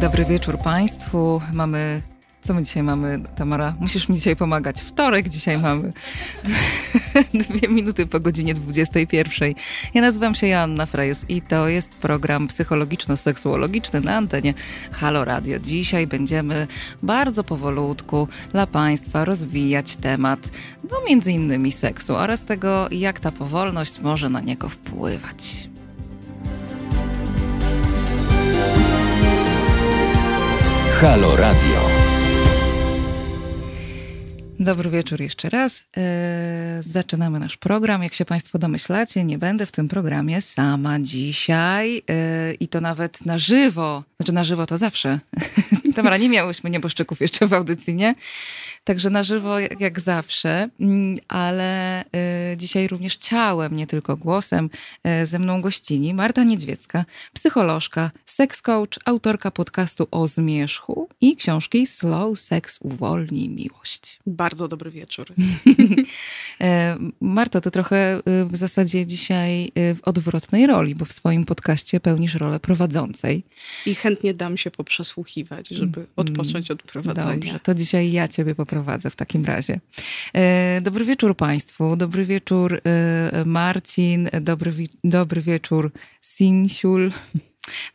Dobry wieczór Państwu. Mamy co my dzisiaj mamy, Tamara? Musisz mi dzisiaj pomagać. Wtorek dzisiaj mamy. Dwie minuty po godzinie 21. Ja nazywam się Joanna Frejus i to jest program psychologiczno-seksuologiczny na antenie Halo Radio. Dzisiaj będziemy bardzo powolutku dla Państwa rozwijać temat, no między innymi seksu oraz tego, jak ta powolność może na niego wpływać. Halo Radio. Dobry wieczór jeszcze raz. Yy, zaczynamy nasz program. Jak się Państwo domyślacie, nie będę w tym programie sama dzisiaj yy, i to nawet na żywo. Znaczy na żywo to zawsze. Tamara, nie miałyśmy nieboszczyków jeszcze w audycji, nie? Także na żywo jak, jak zawsze, mm, ale y, dzisiaj również ciałem, nie tylko głosem. Y, ze mną gościni Marta Niedźwiecka, psycholożka, sex coach, autorka podcastu o zmierzchu i książki Slow Sex Uwolnij Miłość. Bardzo dobry wieczór. E, Marta, to trochę y, w zasadzie dzisiaj w odwrotnej roli, bo w swoim podcaście pełnisz rolę prowadzącej. I chętnie dam się poprzesłuchiwać, żeby mm, odpocząć od prowadzenia. Dobrze, to dzisiaj ja ciebie poprowadzę prowadzę w takim razie. E, dobry wieczór Państwu, dobry wieczór e, Marcin, dobry, dobry wieczór Sinsiul.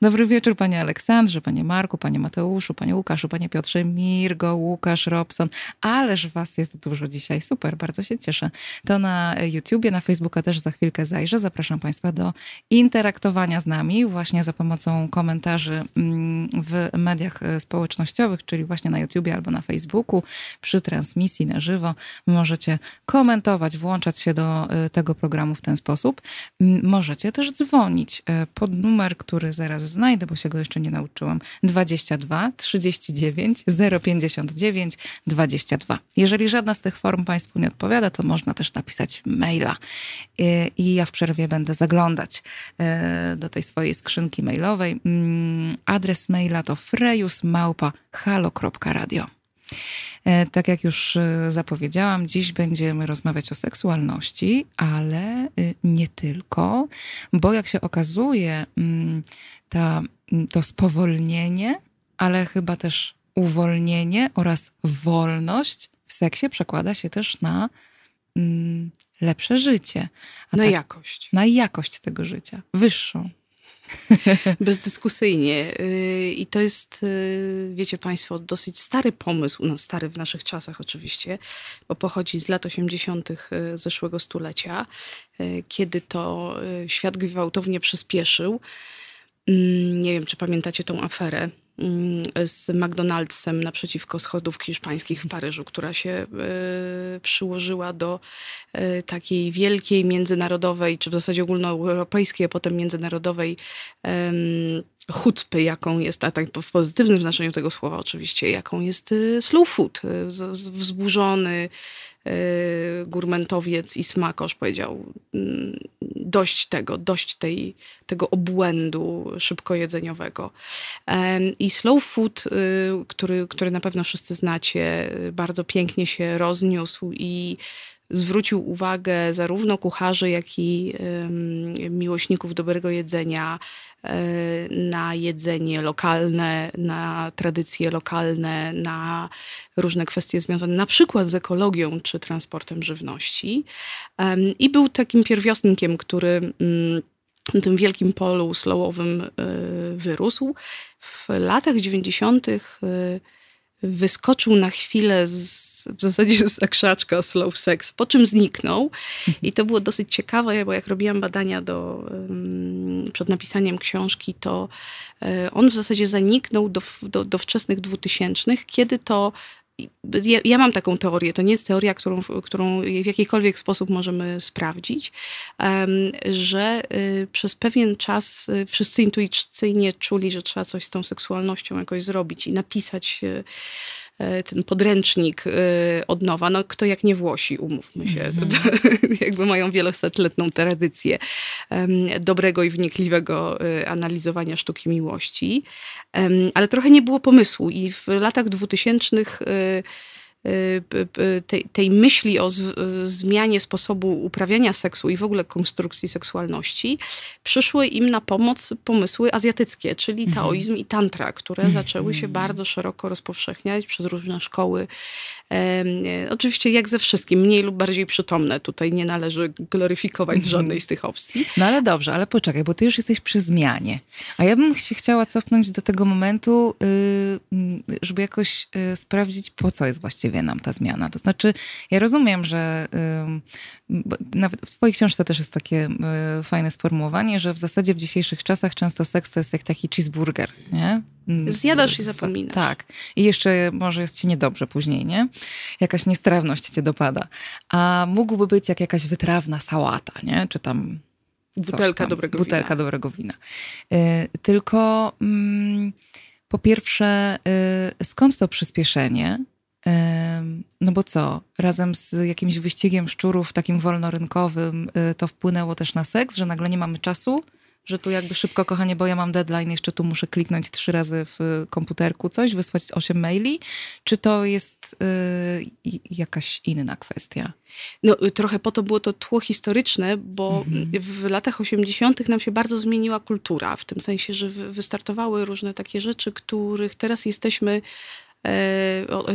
Dobry wieczór Panie Aleksandrze, Panie Marku, Panie Mateuszu, Panie Łukaszu, Panie Piotrze, Mirgo, Łukasz, Robson. Ależ Was jest dużo dzisiaj. Super, bardzo się cieszę. To na YouTubie, na Facebooka też za chwilkę zajrzę. Zapraszam Państwa do interaktowania z nami właśnie za pomocą komentarzy mm, w mediach społecznościowych, czyli właśnie na YouTubie albo na Facebooku przy transmisji na żywo. Możecie komentować, włączać się do y, tego programu w ten sposób. Możecie też dzwonić y, pod numer, który zaraz znajdę, bo się go jeszcze nie nauczyłam. 22 39 059 22. Jeżeli żadna z tych form Państwu nie odpowiada, to można też napisać maila. I ja w przerwie będę zaglądać e, do tej swojej skrzynki mailowej. Mm, adres maila to frejusmałpa.halo.radio. E, tak jak już e, zapowiedziałam, dziś będziemy rozmawiać o seksualności, ale y, nie tylko, bo jak się okazuje, mm, ta, mm, to spowolnienie, ale chyba też uwolnienie oraz wolność w seksie przekłada się też na mm, lepsze życie. Na tak, jakość. Na jakość tego życia, wyższą. Bezdyskusyjnie. Y, I to jest, y, wiecie Państwo, dosyć stary pomysł, no stary w naszych czasach oczywiście, bo pochodzi z lat 80. Y, zeszłego stulecia, kiedy to świat gwałtownie przyspieszył. Mm, nie wiem, czy pamiętacie tą aferę z McDonald'sem naprzeciwko schodów hiszpańskich w Paryżu, która się e, przyłożyła do e, takiej wielkiej międzynarodowej, czy w zasadzie ogólnoeuropejskiej, a potem międzynarodowej chutzpy, jaką jest, a tak w pozytywnym znaczeniu tego słowa oczywiście, jaką jest e, slow food, wzburzony, gurmentowiec i smakosz powiedział mm, dość tego, dość tej, tego obłędu szybkojedzeniowego. I slow food, y, który, który na pewno wszyscy znacie, bardzo pięknie się rozniósł i zwrócił uwagę zarówno kucharzy, jak i miłośników dobrego jedzenia na jedzenie lokalne, na tradycje lokalne, na różne kwestie związane na przykład z ekologią czy transportem żywności. I był takim pierwiostnikiem, który na tym wielkim polu slowowym e, wyrósł. W latach 90. E, wyskoczył na chwilę z w zasadzie z krzaczka slow sex, po czym zniknął. I to było dosyć ciekawe, bo jak robiłam badania do, przed napisaniem książki, to e, on w zasadzie zaniknął do, do, do wczesnych dwutysięcznych, kiedy to ja, ja, mam taką teorię, to nie jest teoria, którą, którą w jakikolwiek sposób możemy sprawdzić, że y, przez pewien czas y, wszyscy intuicyjnie czuli, że trzeba coś z tą seksualnością jakoś zrobić i napisać y, ten podręcznik e, od nowa. No kto jak nie Włosi, umówmy się. Mm -hmm. jakby mają wielosetletną tradycję dobrego i wnikliwego e, analizowania sztuki miłości. Ale trochę nie było pomysłu i w latach dwutysięcznych tej, tej myśli o z, zmianie sposobu uprawiania seksu i w ogóle konstrukcji seksualności, przyszły im na pomoc pomysły azjatyckie, czyli mhm. taoizm i tantra, które mhm. zaczęły się bardzo szeroko rozpowszechniać przez różne szkoły. E, oczywiście jak ze wszystkim, mniej lub bardziej przytomne. Tutaj nie należy gloryfikować mhm. żadnej z tych opcji. No ale dobrze, ale poczekaj, bo ty już jesteś przy zmianie. A ja bym się chciała cofnąć do tego momentu, y, żeby jakoś y, sprawdzić, po co jest właściwie nam ta zmiana. To znaczy, ja rozumiem, że nawet w twojej książce też jest takie y, fajne sformułowanie, że w zasadzie w dzisiejszych czasach często seks to jest jak taki cheeseburger, nie? Mm, Zjadasz i zapominasz. Tak. I jeszcze może jest ci niedobrze później, nie? Jakaś niestrawność cię dopada. A mógłby być jak jakaś wytrawna sałata, nie? Czy tam Butelka tam, dobrego butelka wina. dobrego wina. Y, tylko mm, po pierwsze, y, skąd to przyspieszenie? No bo co, razem z jakimś wyścigiem szczurów takim wolnorynkowym y, to wpłynęło też na seks, że nagle nie mamy czasu? Że tu jakby szybko, kochanie, bo ja mam deadline, jeszcze tu muszę kliknąć trzy razy w komputerku coś, wysłać osiem maili? Czy to jest y, jakaś inna kwestia? No, trochę po to było to tło historyczne, bo mhm. w latach 80. nam się bardzo zmieniła kultura, w tym sensie, że wystartowały różne takie rzeczy, których teraz jesteśmy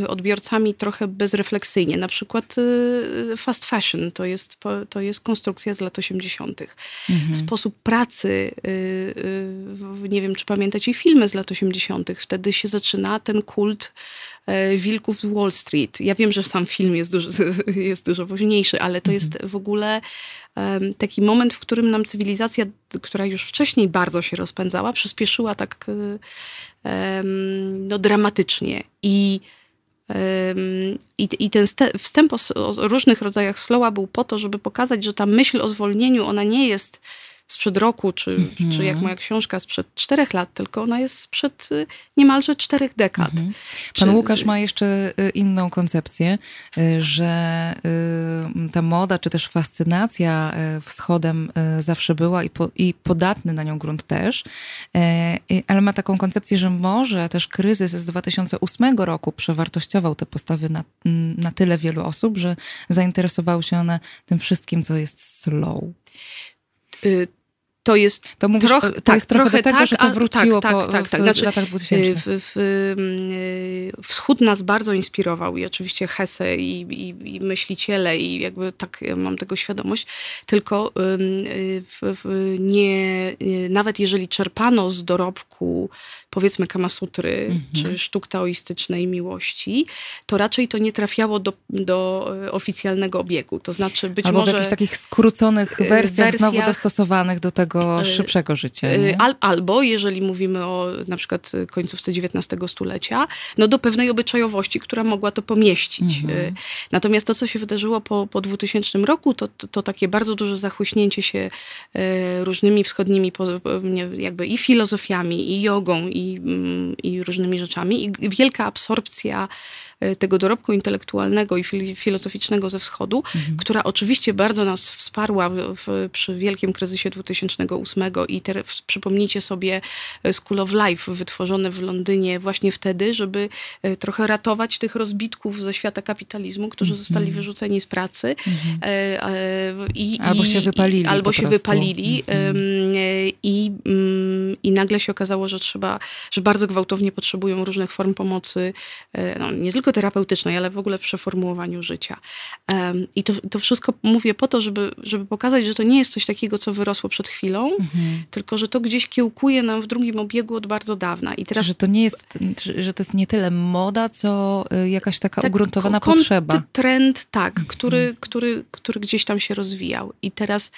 odbiorcami trochę bezrefleksyjnie. Na przykład e, fast fashion to jest, to jest konstrukcja z lat 80. Mhm. Sposób pracy, e, nie wiem czy pamiętacie filmy z lat 80., wtedy się zaczyna ten kult wilków z Wall Street. Ja wiem, że sam film jest dużo, jest dużo późniejszy, ale to jest w ogóle taki moment, w którym nam cywilizacja, która już wcześniej bardzo się rozpędzała, przyspieszyła tak no, dramatycznie. I, i, i ten wstęp o, o różnych rodzajach slowa był po to, żeby pokazać, że ta myśl o zwolnieniu, ona nie jest sprzed roku, czy, mm-hmm. czy jak mhm. moja książka sprzed czterech lat, tylko ona jest sprzed y, niemalże czterech dekad. Mm-hmm. Pan czy... Łukasz ma jeszcze y, inną koncepcję, y, że ta moda, czy też fascynacja wschodem zawsze była i, po, i podatny na nią grunt też, ale ma taką koncepcję, że może też kryzys z 2008 roku przewartościował te postawy na, na tyle wielu osób, że zainteresowały się one tym wszystkim, co jest slow. Y, to jest to mówisz, trochę, to tak, jest trochę, trochę tego, tak, że to wróciło tak, po, tak, tak, w znaczy, latach 2000. W, w, y, wschód nas bardzo inspirował i oczywiście Hesse i, i, i, myśliciele i jakby tak mam tego świadomość, tylko y, nie, nawet jeżeli czerpano z dorobku powiedzmy Kamasutry, mhm. czy sztuk taoistycznej miłości, to raczej to nie trafiało do, do oficjalnego obiegu. To znaczy być Albo może... w jakichś takich skróconych wersjach, wersjach znowu dostosowanych do tego e, szybszego życia. Al, albo, jeżeli mówimy o na przykład końcówce XIX stulecia, no do pewnej obyczajowości, która mogła to pomieścić. Mhm. Natomiast to, co się wydarzyło po, po 2000 roku, to, to, to takie bardzo duże zachłyśnięcie się różnymi wschodnimi jakby i filozofiami, i jogą, i i, różnymi rzeczami. I wielka absorpcja tego dorobku intelektualnego i filozoficznego ze wschodu, mhm. która oczywiście bardzo nas wsparła w, przy wielkim kryzysie 2008 i te, przypomnijcie sobie e, School of Life wytworzone w Londynie właśnie wtedy, żeby e, trochę ratować tych rozbitków ze świata kapitalizmu, którzy mhm. zostali wyrzuceni z pracy. Mhm. I, albo się wypalili. Albo się wypalili mhm. i, mm, i nagle się okazało, że trzeba, że bardzo gwałtownie potrzebują różnych form pomocy, no, nie tylko terapeutycznej, ale w ogóle w przeformułowaniu życia. I to, to wszystko mówię po to, żeby, żeby pokazać, że to nie jest coś takiego, co wyrosło przed chwilą, mhm. tylko że to gdzieś kiełkuje nam w drugim obiegu od bardzo dawna. I teraz... Że to nie jest, że to jest nie tyle moda, co y, jakaś taka tak, ugruntowana potrzeba. trend, tak, mhm. który, który, który gdzieś tam się rozwijał. I teraz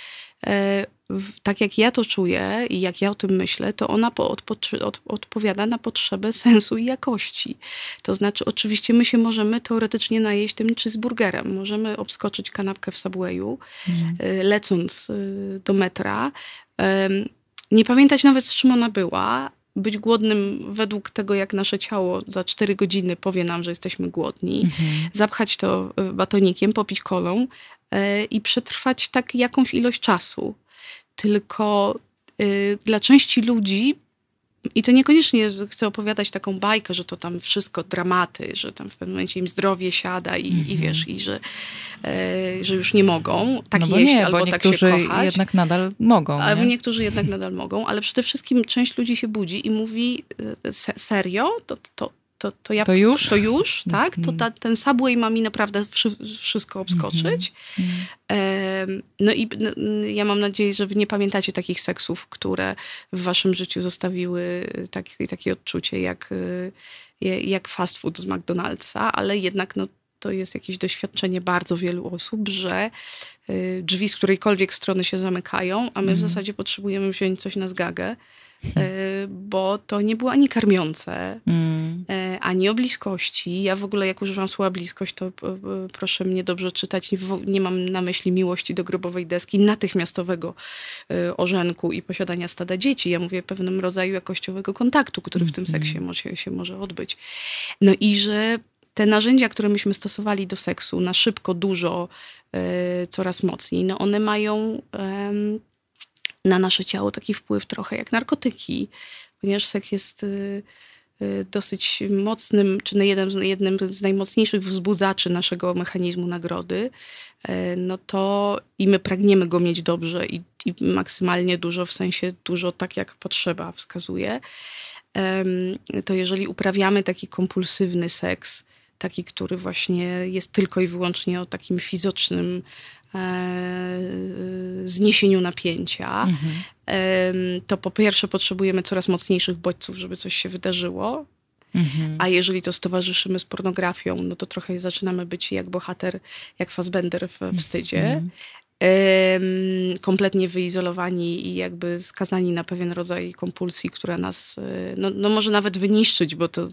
tak jak ja to czuję i jak ja o tym myślę, to ona od, od, odpowiada na potrzebę sensu i jakości. To znaczy, oczywiście my się możemy teoretycznie najeść tym cheeseburgerem. Możemy obskoczyć kanapkę w Subwayu, mm. lecąc y, do metra. Nie pamiętać nawet, z czym ona była, być głodnym według tego, jak nasze ciało za 4 godziny powie nam, że jesteśmy głodni, mhm. zapchać to batonikiem, popić kolą i przetrwać tak jakąś ilość czasu tylko y, dla części ludzi I to niekoniecznie chcę opowiadać taką bajkę, że to tam wszystko dramaty, że tam w pewnym momencie im zdrowie siada i, i wiesz, i że, e, że już nie mogą tak no bo jeść nie, albo bo tak się niektórzy kochać. jednak nadal mogą. Ale nie? niektórzy jednak nadal mogą, ale przede wszystkim część ludzi się budzi i mówi e, se, serio? To, to, to, to ja To już? To już, tak? To Mhm. ta, ten Subway ma mi naprawdę wszy, wszystko obskoczyć. Mhm. No i ja mam nadzieję, że wy nie pamiętacie takich seksów, które w waszym życiu zostawiły takie, takie odczucie jak, y, jak fast food z McDonald'sa, ale jednak no, to jest jakieś doświadczenie bardzo wielu osób, że y, drzwi z którejkolwiek strony się zamykają, a my w zasadzie potrzebujemy wziąć coś na zgagę, y, bo to nie było ani karmiące, Mm. e, ani o bliskości. Ja w ogóle, jak używam słowa bliskość, to e, e, proszę mnie dobrze czytać. Nie, mam na myśli miłości do grobowej deski, natychmiastowego e, orzenku i posiadania stada dzieci. Ja mówię o pewnym rodzaju jakościowego kontaktu, który w tym seksie może, się może odbyć. No i że te narzędzia, które myśmy stosowali do seksu na szybko, dużo, e, coraz mocniej, no one mają na nasze ciało taki wpływ trochę jak narkotyki, ponieważ seks jest y, y, dosyć mocnym, czy jednym, jednym z najmocniejszych wzbudzaczy naszego mechanizmu nagrody, e, no to i my pragniemy go mieć dobrze i, i maksymalnie dużo, w sensie dużo tak jak potrzeba wskazuje, to jeżeli uprawiamy taki kompulsywny seks, taki, który właśnie jest tylko i wyłącznie o takim fizycznym zniesieniu napięcia, Mhm. to po pierwsze potrzebujemy coraz mocniejszych bodźców, żeby coś się wydarzyło. Mhm. A jeżeli to stowarzyszymy z pornografią, no to trochę zaczynamy być jak bohater, jak Fassbender w wstydzie. Mhm. Kompletnie wyizolowani i jakby skazani na pewien rodzaj kompulsji, która nas y, no, no może nawet wyniszczyć, bo to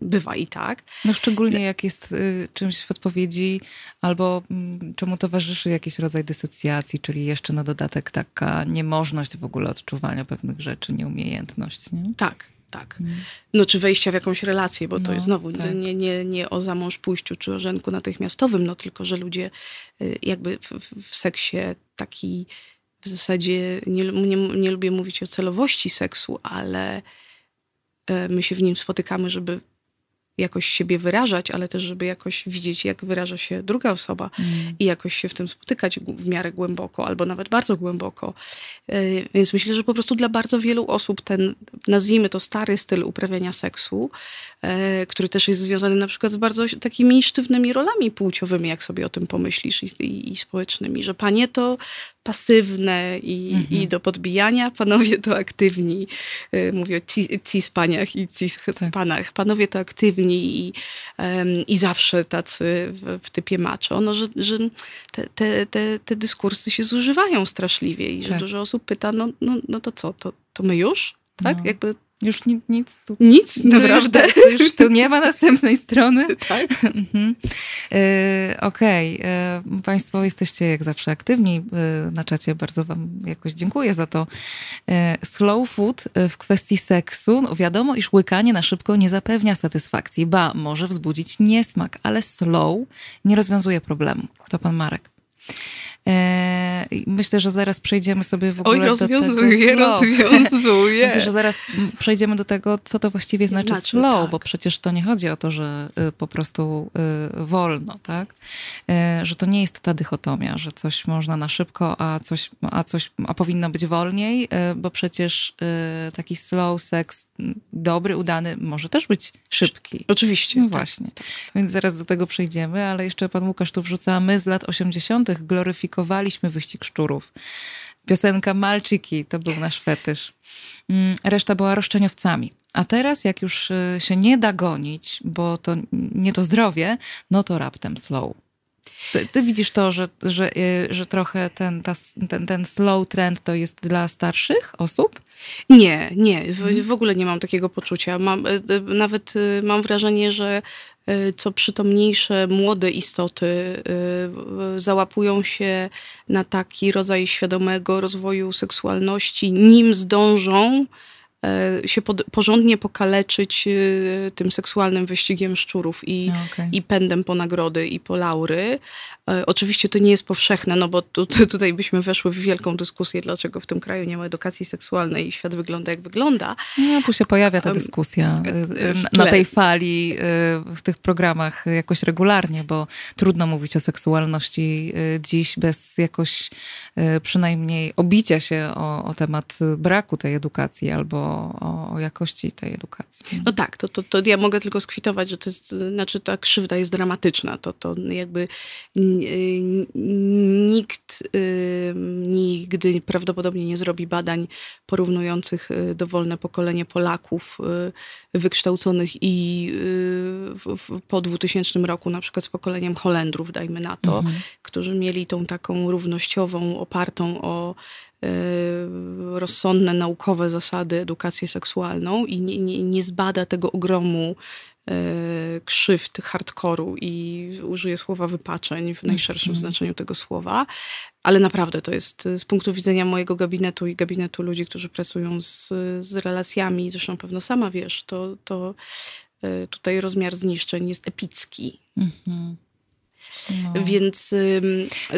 bywa i tak. No szczególnie jak jest y, czymś w odpowiedzi albo mm, czemu towarzyszy jakiś rodzaj dysocjacji, czyli jeszcze na dodatek taka niemożność w ogóle odczuwania pewnych rzeczy, nieumiejętność. Nie? Tak, tak. No czy wejścia w jakąś relację, bo to No, jest znowu tak. nie, nie, nie o zamąż pójściu czy o rzęku natychmiastowym, no tylko, że ludzie y, jakby w, w, seksie taki w zasadzie, nie, nie, nie lubię mówić o celowości seksu, ale my się w nim spotykamy, żeby jakoś siebie wyrażać, ale też, żeby jakoś widzieć, jak wyraża się druga osoba Mm. i jakoś się w tym spotykać w miarę głęboko, albo nawet bardzo głęboko. E, Więc myślę, że po prostu dla bardzo wielu osób ten, nazwijmy to stary styl uprawiania seksu, e, który też jest związany na przykład z bardzo takimi sztywnymi rolami płciowymi, jak sobie o tym pomyślisz, i, i, i społecznymi, że panie to pasywne i, Mhm. i do podbijania, panowie to aktywni. E, Mówię o ci- cis-paniach i cis-panach. Panowie to aktywni i, i zawsze tacy w, w typie macho. No, że, że te, te, te, te dyskursy się zużywają straszliwie i że Tak. dużo osób pyta, no, no, no to co, to, to my już? Tak? No. Jakby Już nic, nic tu. nic, to naprawdę. Już, to już tu nie ma następnej strony. tak? Mhm. E, Okej, e, Państwo jesteście jak zawsze aktywni e, na czacie, bardzo Wam jakoś dziękuję za to. Slow food w kwestii seksu, no wiadomo, iż łykanie na szybko nie zapewnia satysfakcji, ba, może wzbudzić niesmak, ale slow nie rozwiązuje problemu. To Pan Marek. E, i Myślę, że zaraz przejdziemy sobie w ogóle Oj, do tego rozwiązuje, slow. rozwiązuje. Myślę, że zaraz przejdziemy do tego, co to właściwie znaczy, Znaczy, slow, tak. bo przecież to nie chodzi o to, że y, po prostu y, wolno, tak? Y, Że to nie jest ta dychotomia, że coś można na szybko, a coś, a coś a powinno być wolniej, y, bo przecież taki slow sex mm, dobry, udany może też być szybki. Oczywiście. No tak. właśnie. Więc zaraz do tego przejdziemy, ale jeszcze pan Łukasz tu wrzuca, my z lat 80. gloryfikowaliśmy wyścig szczurów. Piosenka Malczyki to był nasz fetysz. Mm, Reszta była roszczeniowcami. A teraz, jak już y, się nie da gonić, bo to nie to zdrowie, no to raptem slow. Ty, ty widzisz to, że, że, y, że trochę ten, ta, ten, ten slow trend to jest dla starszych osób? Nie, nie, w, Mhm. w ogóle nie mam takiego poczucia. Mam, e, nawet mam wrażenie, że co przytomniejsze młode istoty w- załapują się na taki rodzaj świadomego rozwoju seksualności, nim zdążą e, się pod, porządnie pokaleczyć tym seksualnym wyścigiem szczurów i, okej. i pędem po nagrody i po laury. E, oczywiście to nie jest powszechne, no bo tu, tutaj byśmy weszły w wielką dyskusję, dlaczego w tym kraju nie ma edukacji seksualnej i świat wygląda jak wygląda. No, tu się pojawia ta dyskusja na tej fali w tych programach jakoś regularnie, bo trudno mówić o seksualności dziś bez jakoś przynajmniej obicia się o, o temat braku tej edukacji albo o, o jakości tej edukacji. No tak, to, to, to ja mogę tylko skwitować, że to jest, znaczy ta krzywda jest dramatyczna. To, to jakby nikt nigdy prawdopodobnie nie zrobi badań porównujących y, dowolne pokolenie Polaków y, wykształconych i y, po 2000 roku na przykład z pokoleniem Holendrów, dajmy na to, mhm. którzy mieli tą taką równościową, opartą o rozsądne, naukowe zasady edukację seksualną i nie, nie, nie zbada tego ogromu krzywd, hardkoru i użyję słowa wypaczeń w najszerszym mm -hmm. znaczeniu tego słowa, ale naprawdę to jest z punktu widzenia mojego gabinetu i gabinetu ludzi, którzy pracują z, z relacjami, zresztą pewno sama wiesz, to, to e, tutaj rozmiar zniszczeń jest epicki. -hmm. No. Więc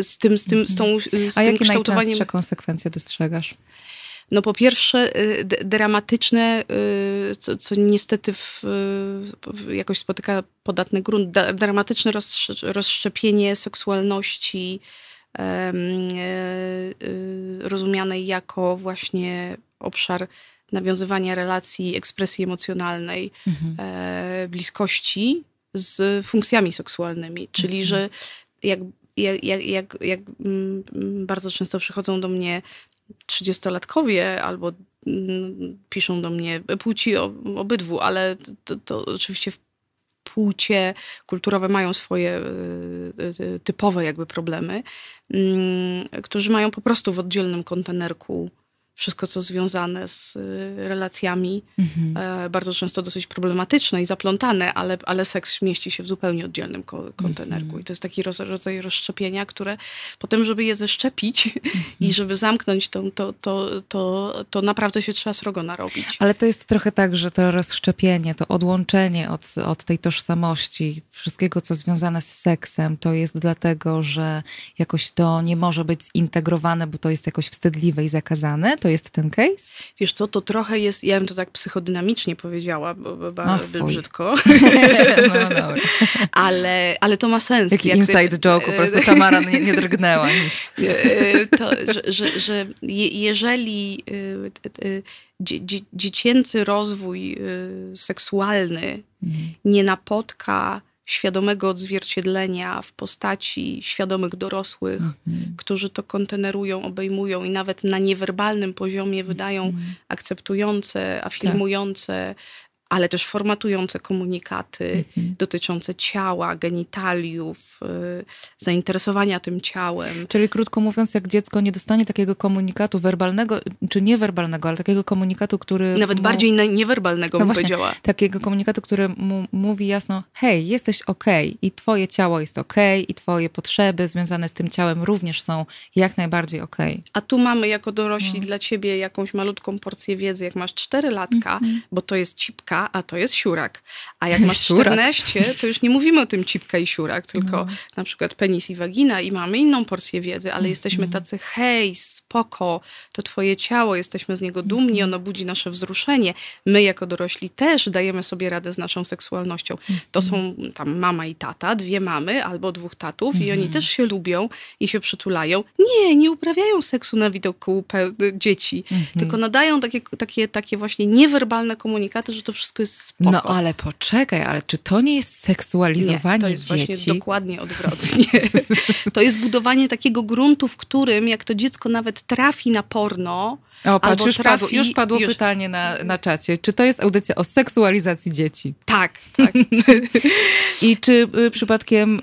z tym, z tym, z tą z A tym jakie najczęstsze konsekwencje dostrzegasz? No po pierwsze y, dramatyczne, y, co, co niestety w, jakoś spotyka podatny grunt, dramatyczne rozszczepienie seksualności e, y, rozumianej jako właśnie obszar nawiązywania relacji, ekspresji emocjonalnej, mhm. E, bliskości z funkcjami seksualnymi. Czyli, mhm. że jak, jak, jak, jak, mm, bardzo często przychodzą do mnie trzydziestolatkowie albo mm, piszą do mnie płci obydwu, ale to, to oczywiście płcie kulturowe mają swoje y, y, typowe jakby problemy, mm, którzy mają po prostu w oddzielnym kontenerku wszystko, co związane z y, relacjami, mhm. E, bardzo często dosyć problematyczne i zaplątane, ale, ale seks mieści się w zupełnie oddzielnym kontenerku. Mhm. I to jest taki rodzaj rozszczepienia, które potem, żeby je zeszczepić mhm. i żeby zamknąć, to, to, to, to, to naprawdę się trzeba srogo narobić. Ale to jest trochę tak, że to rozszczepienie, to odłączenie od, od tej tożsamości, wszystkiego, co związane z seksem, to jest dlatego, że jakoś to nie może być zintegrowane, bo to jest jakoś wstydliwe i zakazane to jest ten case? Wiesz co, to trochę jest, ja bym to tak psychodynamicznie powiedziała, bo, bo bardzo brzydko. no, dobra. ale, ale to ma sens. Jaki jak inside sobie... joke, po prostu Tamara nie, nie drgnęła. to, że, że, że jeżeli y, y, dziecięcy rozwój seksualny mhm. nie napotka świadomego odzwierciedlenia w postaci świadomych dorosłych, mhm. którzy to kontenerują, obejmują i nawet na niewerbalnym poziomie wydają mhm. akceptujące, afirmujące, tak ale też formatujące komunikaty mhm. dotyczące ciała, genitaliów, y, zainteresowania tym ciałem. Czyli krótko mówiąc, jak dziecko nie dostanie takiego komunikatu werbalnego, czy niewerbalnego, ale takiego komunikatu, który... Nawet mu... bardziej niewerbalnego, no bym właśnie, powiedziała. Takiego komunikatu, który mu mówi jasno, hej, jesteś okej okay, i twoje ciało jest okej okay, i twoje potrzeby związane z tym ciałem również są jak najbardziej okej. Okay. A tu mamy jako dorośli no. dla ciebie jakąś malutką porcję wiedzy, jak masz cztery latka, -hmm. bo to jest cipka, cipka, a to jest siurak. A jak masz 14, to już nie mówimy o tym cipka i siurak, tylko no. na przykład penis i wagina i mamy inną porcję wiedzy, ale jesteśmy mhm. tacy hej, spoko, to twoje ciało, jesteśmy z niego dumni, mhm. ono budzi nasze wzruszenie. My jako dorośli też dajemy sobie radę z naszą seksualnością. To są mhm. tam mama i tata, dwie mamy albo dwóch tatów i oni też się lubią i się przytulają. Nie, nie uprawiają seksu na widoku dzieci, tylko nadają takie, takie, takie właśnie niewerbalne komunikaty, że to wszystko wszystko jest spoko. No ale poczekaj, ale czy to nie jest seksualizowanie nie, to jest dzieci? właśnie dokładnie odwrotnie. to jest budowanie takiego gruntu, w którym jak to dziecko nawet trafi na porno, o, patrz, już, trafi, padło, już padło już... pytanie na, na czacie. Czy to jest audycja o seksualizacji dzieci? Tak, tak. I czy y, przypadkiem, y,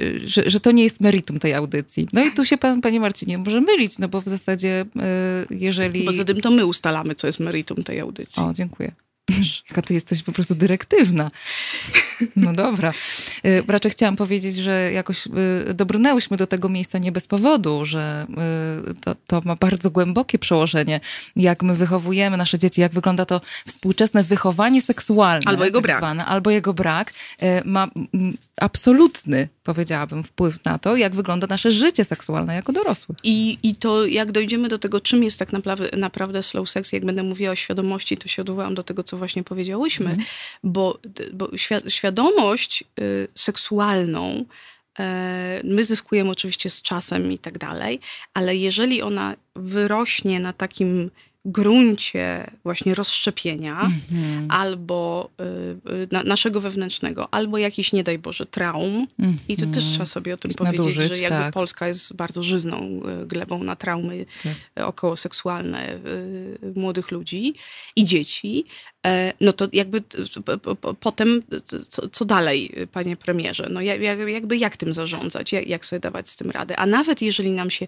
y, że, że to nie jest meritum tej audycji? No i tu się pan, panie Marcinie, może mylić, no bo w zasadzie jeżeli... Poza tym to my ustalamy, co jest meritum tej audycji. O, dziękuję. Jaka ty jesteś po prostu dyrektywna. No dobra. Y, raczej chciałam powiedzieć, że jakoś y, dobrnęłyśmy do tego miejsca nie bez powodu, że y, to, to ma bardzo głębokie przełożenie, jak my wychowujemy nasze dzieci, jak wygląda to współczesne wychowanie seksualne. Albo jego tak brak. Zwane, albo jego brak. Ma absolutny, powiedziałabym, wpływ na to, jak wygląda nasze życie seksualne jako dorosłych. I, I to, jak dojdziemy do tego, czym jest tak naprawdę, naprawdę slow sex, jak będę mówiła o świadomości, to się odwołam do tego, co właśnie powiedziałyśmy, mm. bo, bo świadomość y, seksualną e, my zyskujemy oczywiście z czasem i tak dalej, ale jeżeli ona wyrośnie na takim gruncie właśnie rozszczepienia mm-hmm. albo y, na, naszego wewnętrznego, albo jakiś, nie daj Boże, traum. Mm-hmm. I to też trzeba sobie o tym powiedzieć, nadużyć, że jakby tak. Polska jest bardzo żyzną y, glebą na traumy tak. okołoseksualne y, młodych ludzi i dzieci. E, no to jakby potem, co, co, dalej, panie premierze? No jakby jak tym zarządzać? Jak, jak sobie dawać z tym radę? A nawet jeżeli nam się,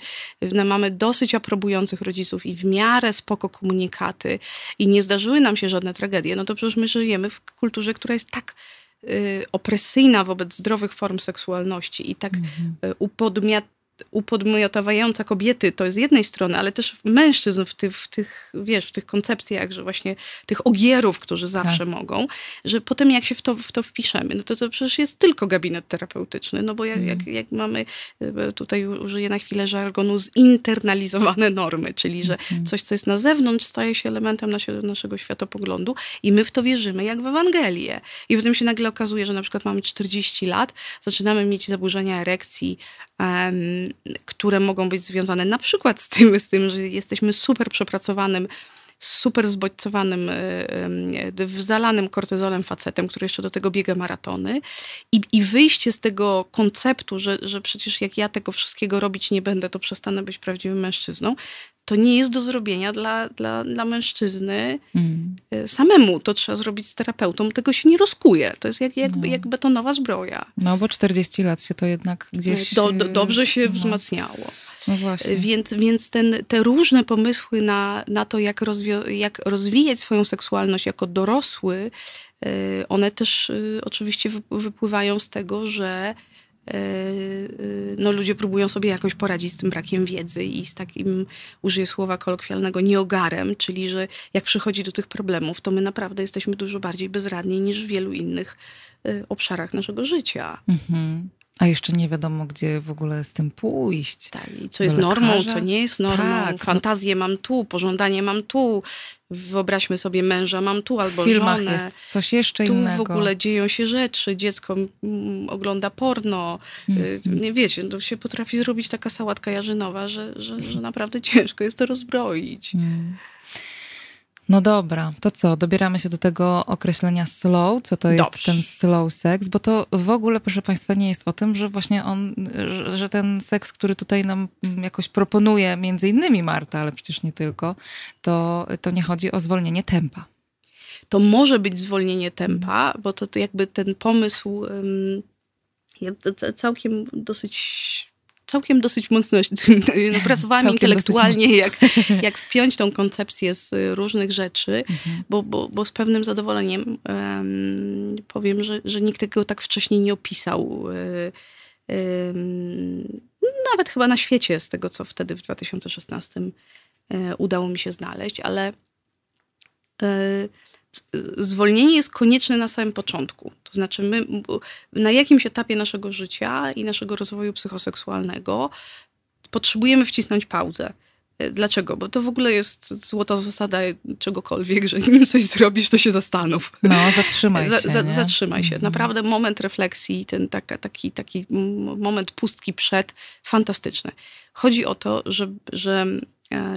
no mamy dosyć aprobujących rodziców i w miarę spoko komunikaty i nie zdarzyły nam się żadne tragedie, no to przecież my żyjemy w kulturze, która jest tak y, opresyjna wobec zdrowych form seksualności i tak mhm. upodmiat upodmiotowająca kobiety, to z jednej strony, ale też mężczyzn w, ty, w tych, wiesz, w tych koncepcjach, że właśnie tych ogierów, którzy zawsze tak. mogą, że potem jak się w to, w to wpiszemy, no to to przecież jest tylko gabinet terapeutyczny, no bo jak, mm. jak, jak mamy, e, tutaj użyję na chwilę żargonu, zinternalizowane normy, czyli że mm. coś, co jest na zewnątrz, staje się elementem naszego, naszego światopoglądu i my w to wierzymy jak w Ewangelię. I potem się nagle okazuje, że na przykład mamy 40 lat, zaczynamy mieć zaburzenia erekcji, które mogą być związane na przykład z tym, z tym, że jesteśmy super przepracowanym super zbodźcowanym, zalanym kortyzolem facetem, który jeszcze do tego biega maratony. I, i wyjście z tego konceptu, że, że przecież jak ja tego wszystkiego robić nie będę, to przestanę być prawdziwym mężczyzną, to nie jest do zrobienia dla, dla, dla mężczyzny mm. samemu. To trzeba zrobić z terapeutą. Tego się nie rozkuje. To jest jak, jak, no. jak betonowa zbroja. No bo 40 lat się to jednak gdzieś... Do, do, dobrze się no. wzmacniało. No właśnie. Więc, więc ten, te różne pomysły na, na to, jak, rozwi- jak rozwijać swoją seksualność jako dorosły, e, one też oczywiście wypływają z tego, że no, ludzie próbują sobie jakoś poradzić z tym brakiem wiedzy i z takim, użyję słowa kolokwialnego, nieogarem, czyli że jak przychodzi do tych problemów, to my naprawdę jesteśmy dużo bardziej bezradni niż w wielu innych e, obszarach naszego życia. Mhm. A jeszcze nie wiadomo, gdzie w ogóle z tym pójść. Tak, i co jest lekarza. normą, co nie jest normą. Tak, Fantazję no... mam tu, pożądanie mam tu. Wyobraźmy sobie męża mam tu albo w filmach żonę. jest coś jeszcze tu innego. Tu w ogóle dzieją się rzeczy, dziecko ogląda porno. Mm. Nie wiecie, to się potrafi zrobić taka sałatka jarzynowa, że, że, że naprawdę ciężko jest to rozbroić. Mm. No dobra, to co? Dobieramy się do tego określenia slow, co to jest Dobrze. ten slow sex, bo to w ogóle, proszę Państwa, nie jest o tym, że właśnie on, że ten seks, który tutaj nam jakoś proponuje, między innymi Marta, ale przecież nie tylko, to, to nie chodzi o zwolnienie tempa. To może być zwolnienie tempa, bo to, to jakby ten pomysł um, ja całkiem dosyć całkiem dosyć mocno no, pracowałam intelektualnie, jak, jak spiąć tą koncepcję z różnych rzeczy, mhm. bo, bo, bo z pewnym zadowoleniem um, powiem, że, że nikt tego tak wcześniej nie opisał. Um, nawet chyba na świecie, z tego co wtedy w 2016 e, udało mi się znaleźć, ale e, zwolnienie jest konieczne na samym początku. To znaczy, my na jakimś etapie naszego życia i naszego rozwoju psychoseksualnego potrzebujemy wcisnąć pauzę. Dlaczego? Bo to w ogóle jest złota zasada czegokolwiek, że nim coś zrobisz, to się zastanów. No, zatrzymaj się. Za, zatrzymaj się. Mhm. Naprawdę moment refleksji, ten taka, taki, taki moment pustki przed, fantastyczny. Chodzi o to, że, że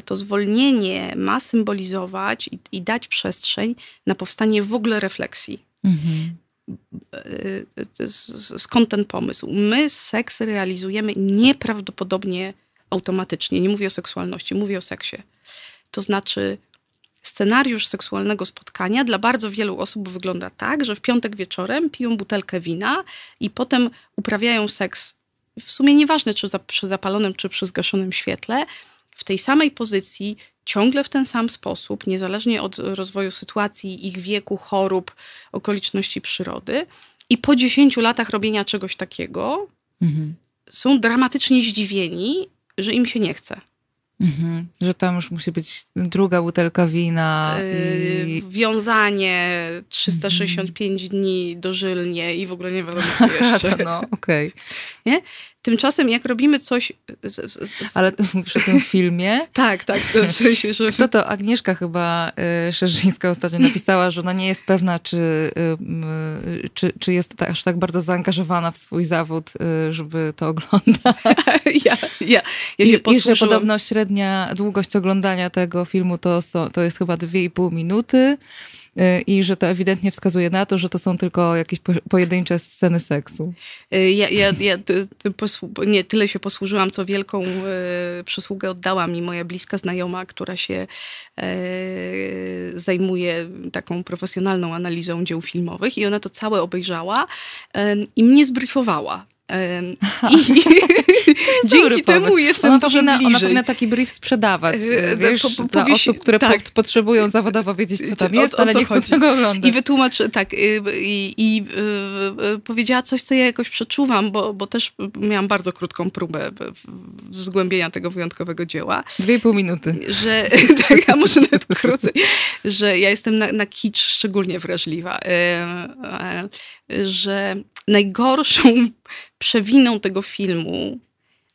to zwolnienie ma symbolizować i, i dać przestrzeń na powstanie w ogóle refleksji. Mhm. E, e, skąd ten pomysł? My seks realizujemy nieprawdopodobnie automatycznie. Nie mówię o seksualności, mówię o seksie. To znaczy, scenariusz seksualnego spotkania dla bardzo wielu osób wygląda tak, że w piątek wieczorem piją butelkę wina i potem uprawiają seks. W sumie nieważne, czy za, przy zapalonym, czy przy zgaszonym świetle, w tej samej pozycji, ciągle w ten sam sposób, niezależnie od rozwoju sytuacji, ich wieku, chorób, okoliczności przyrody. I po 10 latach robienia czegoś takiego mhm. są dramatycznie zdziwieni, że im się nie chce. Mhm. Że tam już musi być druga butelka wina. Yy, I... Wiązanie 365 dni dożylnie i w ogóle nie wiadomo co jeszcze. no, okej. Tymczasem jak robimy coś... z- z- Ale o tym filmie. Tak, tak. Sensie, że... Kto to? Agnieszka chyba y, Szerzyńska ostatnio napisała, że ona nie jest pewna, czy, y, czy, czy jest aż tak bardzo zaangażowana w swój zawód, żeby to oglądać. ja, ja, ja się I że podobno średnia długość oglądania tego filmu to, to jest chyba 2,5 minuty i że to ewidentnie wskazuje na to, że to są tylko jakieś po, pojedyncze sceny seksu. Y, Ja, ja, ja nie tyle się posłużyłam, co wielką e, przysługę oddała mi moja bliska znajoma, która się zajmuje taką profesjonalną analizą dzieł filmowych i ona to całe obejrzała i mnie zbriefowała. E, I, dzięki temu pomysł. jestem ona powinna, bliżej. Ona powinna taki brief sprzedawać, E, wiesz, po- po- dla powiesi- osób, które tak. pot- potrzebują zawodowo wiedzieć, co tam O- jest, o ale co nie chcą tego oglądać. I wytłumacz, tak, y, i, i y, y, powiedziała coś, co ja jakoś przeczuwam, bo, bo też miałam bardzo krótką próbę zgłębienia tego wyjątkowego dzieła, Dwie i pół minuty. że, tak, a może nawet krócej, że ja jestem na, na kicz szczególnie wrażliwa, y, y, że najgorszą przewiną tego filmu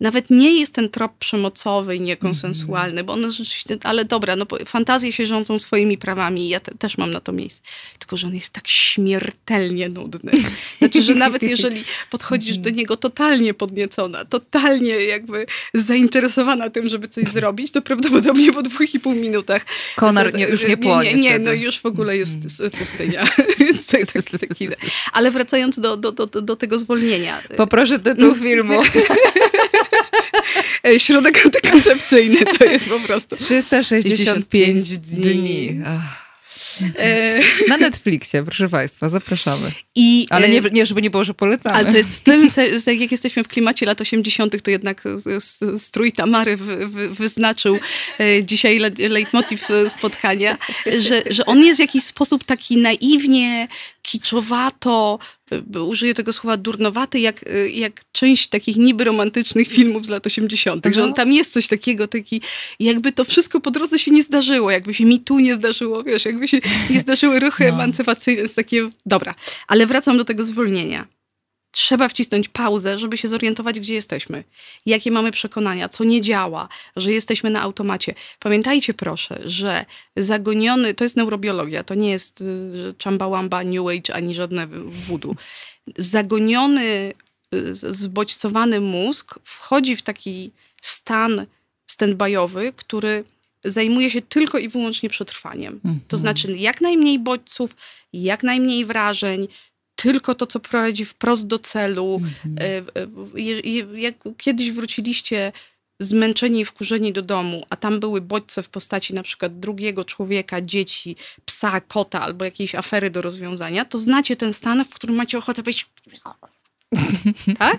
nawet nie jest ten trop przemocowy i niekonsensualny, bo one rzeczywiście, ale dobra, no fantazje się rządzą swoimi prawami i ja te, też mam na to miejsce. Tylko, że on jest tak śmiertelnie nudny. Znaczy, że nawet jeżeli podchodzisz do niego totalnie podniecona, totalnie jakby zainteresowana tym, żeby coś zrobić, to prawdopodobnie po dwóch i pół minutach Konar nie, już nie płonie Nie, nie, wtedy. no już w ogóle jest pustynia. Więc tak, tak, taki- Ale wracając do, do, do, do tego zwolnienia. Poproszę tytuł filmu. Środek antykoncepcyjny to jest po prostu. 365 dni. Ach. E, Na Netflixie, proszę Państwa, zapraszamy. I, Ale e, nie, nie żeby nie było, że polecamy. Ale to jest w pewnym sensie, jak jesteśmy w klimacie lat 80., to jednak strój Tamary wy, wy, wyznaczył e, dzisiaj le, leitmotiv spotkania, że, że on jest w jakiś sposób taki naiwnie, kiczowato, użyję tego słowa durnowaty, jak, e, jak część takich niby romantycznych filmów z lat 80., że on Aha. tam jest coś takiego, taki, jakby to wszystko po drodze się nie zdarzyło, jakby się mi tu nie zdarzyło, wiesz, jakby się nie zdarzyły ruchy No. emancypacyjne, jest takie, dobra. Ale wracam do tego zwolnienia. Trzeba wcisnąć pauzę, żeby się zorientować, gdzie jesteśmy, jakie mamy przekonania, co nie działa, że jesteśmy na automacie. Pamiętajcie proszę, że zagoniony, to jest neurobiologia, to nie jest y, chambałamba, new age, ani żadne voodoo. Zagoniony, y, zbodźcowany mózg wchodzi w taki stan stand-byowy, który zajmuje się tylko i wyłącznie przetrwaniem. To znaczy jak najmniej bodźców, jak najmniej wrażeń, tylko to, co prowadzi wprost do celu. E, e, je- Jak kiedyś wróciliście zmęczeni i wkurzeni do domu, a tam były bodźce w postaci na przykład drugiego człowieka, dzieci, psa, kota albo jakiejś afery do rozwiązania, to znacie ten stan, w którym macie ochotę być... tak?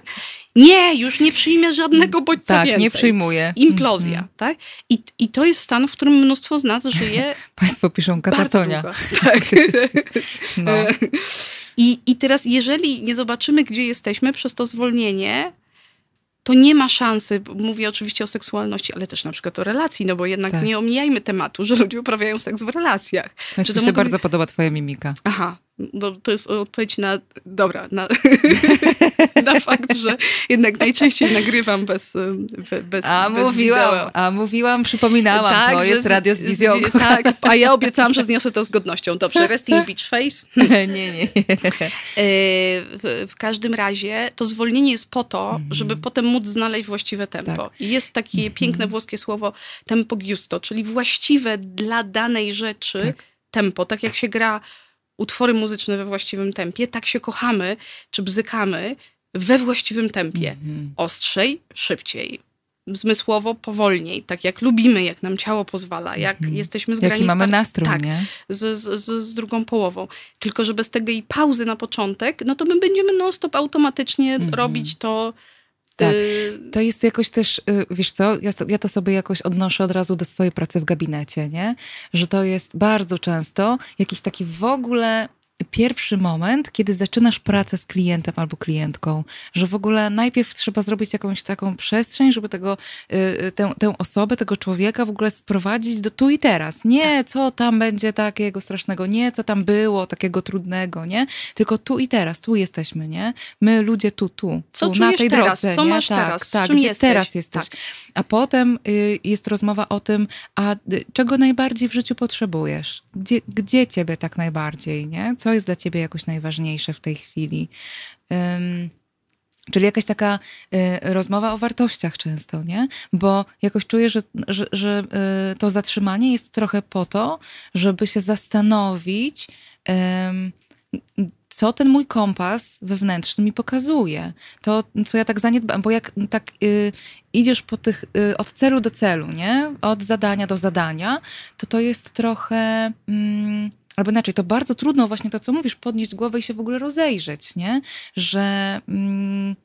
Nie, już nie przyjmę żadnego bodźca tak, więcej. nie przyjmuję. Implozja, Mhm. tak? I, I to jest stan, w którym mnóstwo z nas żyje Państwo piszą katatonia. Tak. No. I, I teraz, jeżeli nie zobaczymy, gdzie jesteśmy przez to zwolnienie, to nie ma szansy, mówię oczywiście o seksualności, ale też na przykład o relacji, no bo jednak Tak. nie omijajmy tematu, że ludzie uprawiają seks w relacjach. Więc Czy mi się mogą bardzo podoba twoja mimika. Aha, no to jest odpowiedź na, dobra, na, na fakt, że jednak najczęściej nagrywam bez, bez A bez mówiłam, wideo. a mówiłam, przypominałam, to że jest z- radio z wizjonką. Tak, a ja obiecałam, że zniosę to z godnością. Dobrze, resting beach face. nie, nie, nie. E, W, w każdym razie to zwolnienie jest po to, Mhm. żeby potem móc znaleźć właściwe tempo. Tak. I jest takie piękne włoskie słowo tempo giusto, czyli właściwe dla danej rzeczy Tak. tempo. Tak jak się gra utwory muzyczne we właściwym tempie, tak się kochamy czy bzykamy we właściwym tempie. Mhm. Ostrzej, szybciej. Zmysłowo powolniej, tak jak lubimy, jak nam ciało pozwala, jak jesteśmy zgrani Mhm. Jaki z mamy nastrój, tak, nie? z, z, z, drugą połową. Tylko, że bez tej pauzy na początek, no to my będziemy non-stop automatycznie robić to. Tak. y, To jest jakoś też, y, wiesz co, ja, ja to sobie jakoś odnoszę od razu do swojej pracy w gabinecie, nie? Że to jest bardzo często jakiś taki w ogóle pierwszy moment, kiedy zaczynasz pracę z klientem albo klientką, że w ogóle najpierw trzeba zrobić jakąś taką przestrzeń, żeby tego, y, tę, tę osobę, tego człowieka w ogóle sprowadzić do tu i teraz. Nie, co tam będzie takiego strasznego, nie, co tam było takiego trudnego, nie? Tylko tu i teraz, tu jesteśmy, nie? My ludzie tu, tu, Co tu na tej teraz? drodze. Co nie? masz tak, teraz? Tak, gdzie jesteś? teraz jesteś. Tak. A potem y, jest rozmowa o tym, a y, czego najbardziej w życiu potrzebujesz? Gdzie, gdzie ciebie tak najbardziej, nie? Co jest dla ciebie jakoś najważniejsze w tej chwili? Ym, Czyli jakaś taka y, rozmowa o wartościach często, nie? Bo jakoś czuję, że, że, że to zatrzymanie jest trochę po to, żeby się zastanowić, co ten mój kompas wewnętrzny mi pokazuje. To, co ja tak zaniedbałam, bo jak tak y, idziesz po tych, y, od celu do celu, nie? Od zadania do zadania, to to jest trochę... Mm, albo inaczej, to bardzo trudno właśnie to, co mówisz, podnieść głowę i się w ogóle rozejrzeć, nie? Że... Mm,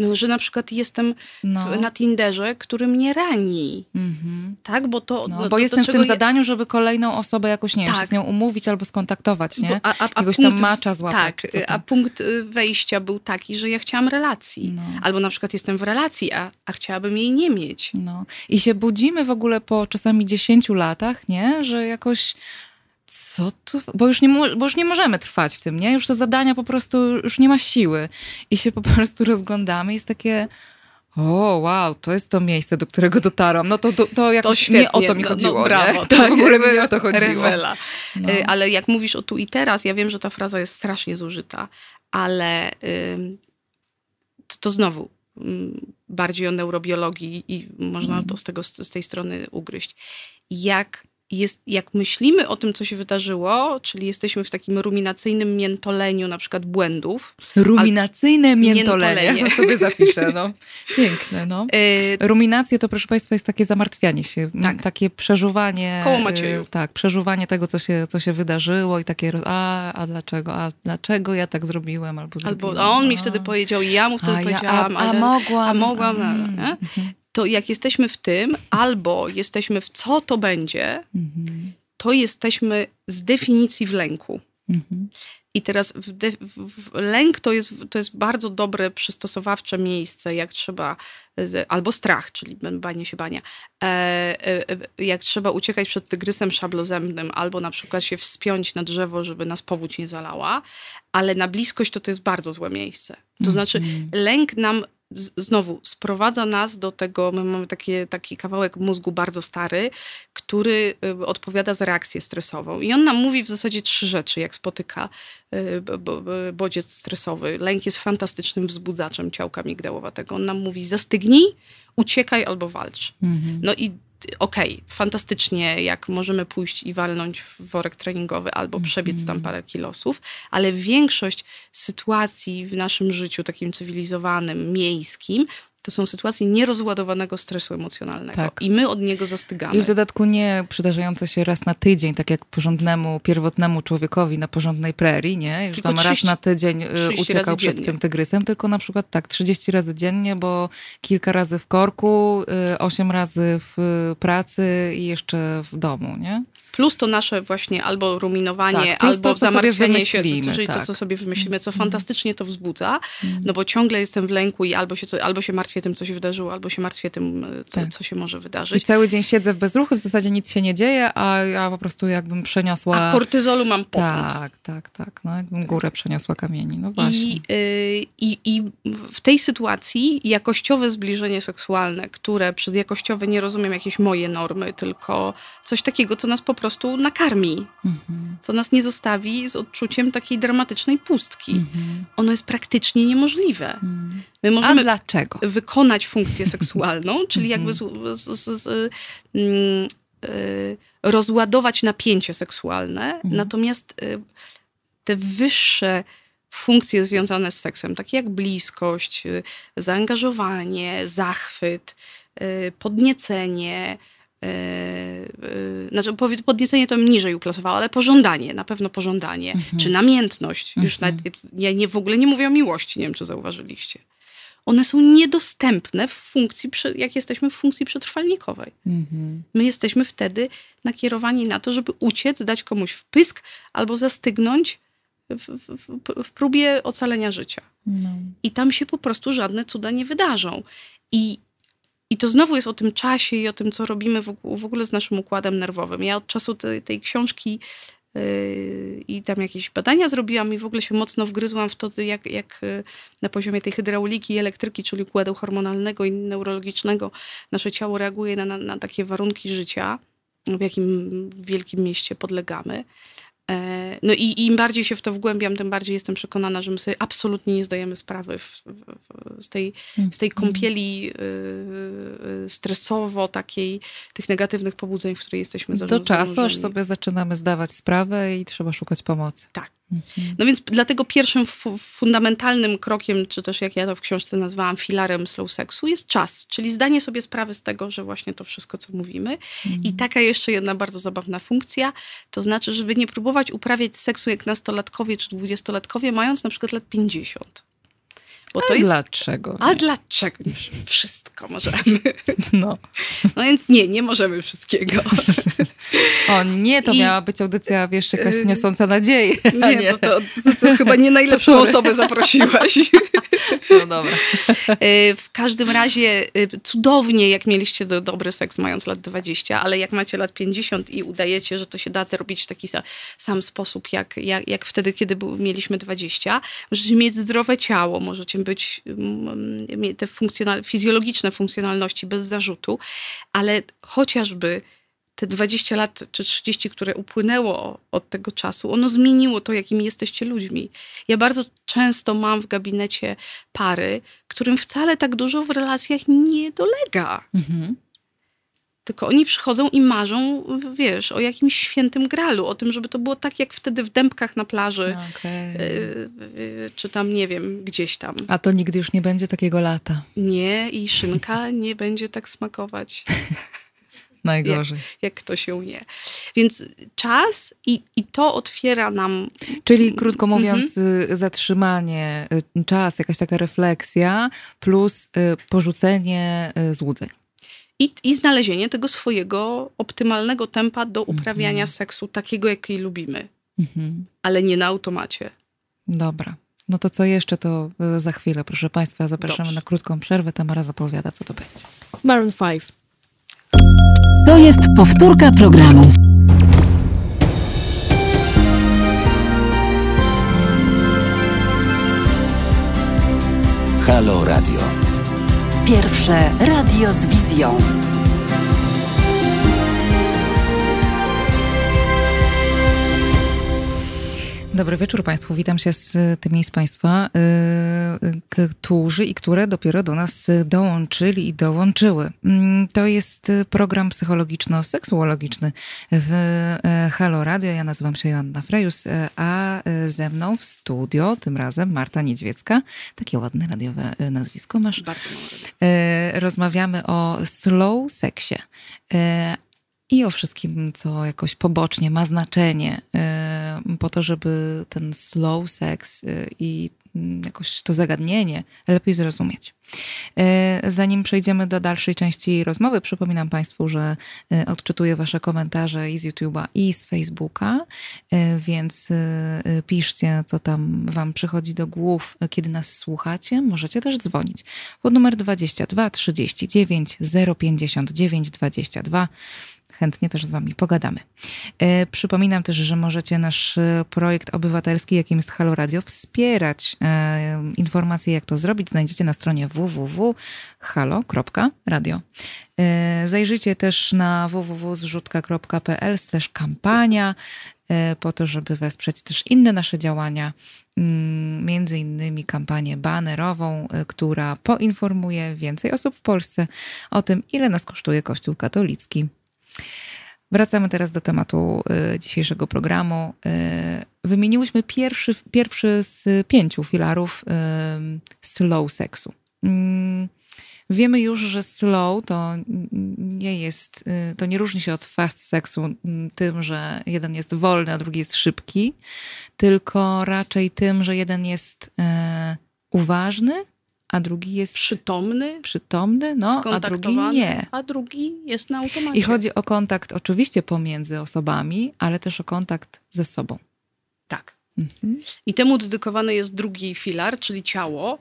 No, że na przykład jestem no, na Tinderze, który mnie rani. mhm. Tak, bo to. no, do- bo jestem w tym zadaniu, żeby kolejną osobę jakoś, nie wiem, się Tak. z nią umówić albo skontaktować, nie? Bo- a- a- punkt tam macza złapać. Tak, a punkt y, wejścia był taki, że ja chciałam relacji. No. Albo na przykład jestem w relacji, a, a chciałabym jej nie mieć. No. I się budzimy w ogóle po czasami 10 latach, nie? Że jakoś co tu, bo już, nie, bo już nie możemy trwać w tym, nie? Już te zadania po prostu, już nie ma siły. I się po prostu rozglądamy i jest takie, o wow, to jest to miejsce, do którego dotarłam. No to, to, to jakoś świetnie, nie o to mi no- chodziło, no, brawo? To tak, w ogóle mi nie o to chodziło. No. Y, Ale jak mówisz o tu i teraz, ja wiem, że ta fraza jest strasznie zużyta, ale ym, to, to znowu ym, bardziej o neurobiologii i można Mhm. to z, tego, z tej strony ugryźć. Jak, jest, jak myślimy o tym, co się wydarzyło, czyli jesteśmy w takim ruminacyjnym miętoleniu na przykład błędów, Ruminacyjne miętolenie. miętolenie. Ja to sobie zapiszę, no. Piękne, no. y, Ruminacje to, proszę Państwa, jest takie zamartwianie się, m, Tak. takie przeżuwanie. Koło Macieju. y, Tak, przeżuwanie tego, co się, co się wydarzyło i takie, a, a dlaczego, a dlaczego ja tak zrobiłem albo zrobiłem. albo a on mi a, wtedy powiedział, i ja mu wtedy a, ja, powiedziałam, a, a ale... mogłam. a mogłam, mm, nie? mhm, to jak jesteśmy w tym, albo jesteśmy w co to będzie, mhm, to jesteśmy z definicji w lęku. mhm. I teraz w de, w, lęk to jest, to jest bardzo dobre, przystosowawcze miejsce, jak trzeba, albo strach, czyli banie się bania, e, e, e, jak trzeba uciekać przed tygrysem szablozębnym, albo na przykład się wspiąć na drzewo, żeby nas powódź nie zalała, ale na bliskość to to jest bardzo złe miejsce. To znaczy lęk nam znowu sprowadza nas do tego, my mamy takie, taki kawałek mózgu bardzo stary, który y, odpowiada za reakcję stresową. I on nam mówi w zasadzie trzy rzeczy, jak spotyka y, bo- bo- bo- bodziec stresowy. Lęk jest fantastycznym wzbudzaczem ciałka migdałowatego. On nam mówi zastygnij, uciekaj albo walcz. Mhm. No i okej, fantastycznie, jak możemy pójść i walnąć w worek treningowy albo przebiec tam parę kilosów, ale większość sytuacji w naszym życiu, takim cywilizowanym, miejskim, to są sytuacje nierozładowanego stresu emocjonalnego. Tak. I my od niego zastygamy. I w dodatku nie przydarzające się raz na tydzień, tak jak porządnemu, pierwotnemu człowiekowi na porządnej prerii, nie? Już tam raz 30 na tydzień y, 30 uciekał przed dziennie. tym tygrysem, tylko na przykład tak, 30 razy dziennie, bo kilka razy w korku, 8 razy w y, pracy i jeszcze w domu, nie? Plus to nasze właśnie albo ruminowanie, Tak, albo to, co sobie zamartwianie się, czyli to, tak. co sobie wymyślimy, co fantastycznie to wzbudza, no bo ciągle jestem w lęku i albo się, albo się martwię tym, co się wydarzyło, albo się martwię tym, e, co, Tak. co się może I wydarzyć. cały dzień siedzę w bezruchu, w zasadzie nic się nie dzieje, a ja po prostu jakbym przeniosła... A kortyzolu mam popęd. Tak, tak, tak. No, jakbym górę przeniosła kamieni. No właśnie. I, y, i, I w tej sytuacji jakościowe zbliżenie seksualne, które przez jakościowe nie rozumiem jakieś moje normy, tylko coś takiego, co nas po prostu nakarmi, Mhm, co nas nie zostawi z odczuciem takiej dramatycznej pustki. mhm, Ono jest praktycznie niemożliwe. mhm. My A możemy dlaczego? wykonać funkcję seksualną, czyli jakby z, z, z, mm, y, rozładować napięcie seksualne, natomiast y, te wyższe funkcje związane z seksem, takie jak bliskość, y, zaangażowanie, zachwyt, podniecenie, znaczy podniecenie to niżej uplasowała, ale pożądanie, na pewno pożądanie, czy namiętność, już Mhm. nawet, ja nie, w ogóle nie mówię o miłości, nie wiem czy zauważyliście. One są niedostępne w funkcji, jak jesteśmy w funkcji przetrwalnikowej. Mhm. My jesteśmy wtedy nakierowani na to, żeby uciec, dać komuś wpysk albo zastygnąć w, w, w próbie ocalenia życia. No. I tam się po prostu żadne cuda nie wydarzą. I, i to znowu jest o tym czasie i o tym, co robimy w, ogóle z naszym układem nerwowym. Ja od czasu tej, tej książki yy, i tam jakieś badania zrobiłam i w ogóle się mocno wgryzłam w to, jak, jak yy, na poziomie tej hydrauliki i elektryki, czyli układu hormonalnego i neurologicznego, nasze ciało reaguje na, na, na takie warunki życia, w jakim wielkim mieście podlegamy. E, no i im bardziej się w to wgłębiam, tym bardziej jestem przekonana, że my sobie absolutnie nie zdajemy sprawy w, w, z, tej, z tej kąpieli yy, stresowo, takiej, tych negatywnych pobudzeń, w której jesteśmy Do czasu, aż sobie zaczynamy zdawać sprawę i trzeba szukać pomocy. Tak. No więc dlatego pierwszym fundamentalnym krokiem, czy też jak ja to w książce nazwałam filarem slow sexu, jest czas, czyli zdanie sobie sprawy z tego, że właśnie to wszystko, co mówimy. Mhm. I taka jeszcze jedna bardzo zabawna funkcja, to znaczy, żeby nie próbować uprawiać seksu jak nastolatkowie czy dwudziestolatkowie, mając na przykład lat 50. Bo to a jest... dlaczego? A dlaczego? Wszystko możemy. No. no więc nie, nie możemy wszystkiego. O nie, to I... miała być audycja, wiesz, jakaś y, niosąca nadzieję. Nie, nie. To, to, to, chyba nie najlepszą osobę zaprosiłaś. No dobra. Y, w każdym razie y, cudownie, jak mieliście do, dobry seks mając lat 20, ale jak macie lat 50 i udajecie, że to się da zrobić w taki sam sposób, jak, jak, jak wtedy, kiedy mieliśmy 20, możecie mieć zdrowe ciało, możecie być mm, te funkcjonal, fizjologiczne funkcjonalności bez zarzutu, ale chociażby te 20 lat czy 30, które upłynęło od tego czasu, ono zmieniło to, jakimi jesteście ludźmi. Ja bardzo często mam w gabinecie pary, którym wcale tak dużo w relacjach nie dolega. Mhm. Tylko oni przychodzą i marzą, wiesz, o jakimś świętym gralu, o tym, żeby to było tak jak wtedy w dębkach na plaży, okay. y, y, czy tam, nie wiem, gdzieś tam. A to nigdy już nie będzie takiego lata. Nie, i szynka nie będzie tak smakować. Najgorzej. Jak, jak ktoś ją je. Więc czas i, i to otwiera nam. Czyli krótko mówiąc, mhm. zatrzymanie, y, czas, jakaś taka refleksja, plus y, porzucenie złudzeń. I, I znalezienie tego swojego optymalnego tempa do uprawiania mhm. seksu, takiego, jaki lubimy. Mhm. Ale nie na automacie. Dobra. No to co jeszcze, to za chwilę, proszę Państwa, zapraszamy Dobrze. na krótką przerwę. Tamara zapowiada, co to będzie. Maroon 5. To jest powtórka programu. Halo Radio. Pierwsze radio z wizją. Dobry wieczór Państwu. Witam się z tymi z Państwa, yy, którzy i które dopiero do nas dołączyli i dołączyły. Yy, to jest program psychologiczno-seksuologiczny w yy, Halo Radio. Ja nazywam się Joanna Frejus, yy, a ze mną w studio tym razem Marta Niedźwiecka. Takie ładne radiowe nazwisko masz. Bardzo Rozmawiamy o slow seksie i o wszystkim, co jakoś pobocznie ma znaczenie, y, po to, żeby ten slow sex y, i jakoś to zagadnienie lepiej zrozumieć. Y, zanim przejdziemy do dalszej części rozmowy, przypominam Państwu, że odczytuję Wasze komentarze i z YouTube'a, i z Facebooka, więc piszcie, co tam Wam przychodzi do głów, kiedy nas słuchacie. Możecie też dzwonić pod numer 22 39 059 22 chętnie też z Wami pogadamy. E, przypominam też, że możecie nasz e, projekt obywatelski, jakim jest Halo Radio, wspierać. E, informacje, jak to zrobić, znajdziecie na stronie www.halo.radio. Zajrzyjcie też na www.zrzutka.pl kampania po to, żeby wesprzeć też inne nasze działania, mm, między innymi kampanię banerową, która poinformuje więcej osób w Polsce o tym, ile nas kosztuje Kościół katolicki. Wracamy teraz do tematu y, dzisiejszego programu. Y, wymieniłyśmy pierwszy, pierwszy z pięciu filarów y, slow seksu. Mm, wiemy już, że slow to nie jest, to nie różni się od fast seksu mm, tym, że jeden jest wolny, a drugi jest szybki, tylko raczej tym, że jeden jest uważny, a drugi jest przytomny, przytomny no, a drugi nie. A drugi jest na automacie. I chodzi o kontakt oczywiście pomiędzy osobami, ale też o kontakt ze sobą. Tak. Mhm. I temu dedykowany jest drugi filar, czyli ciało,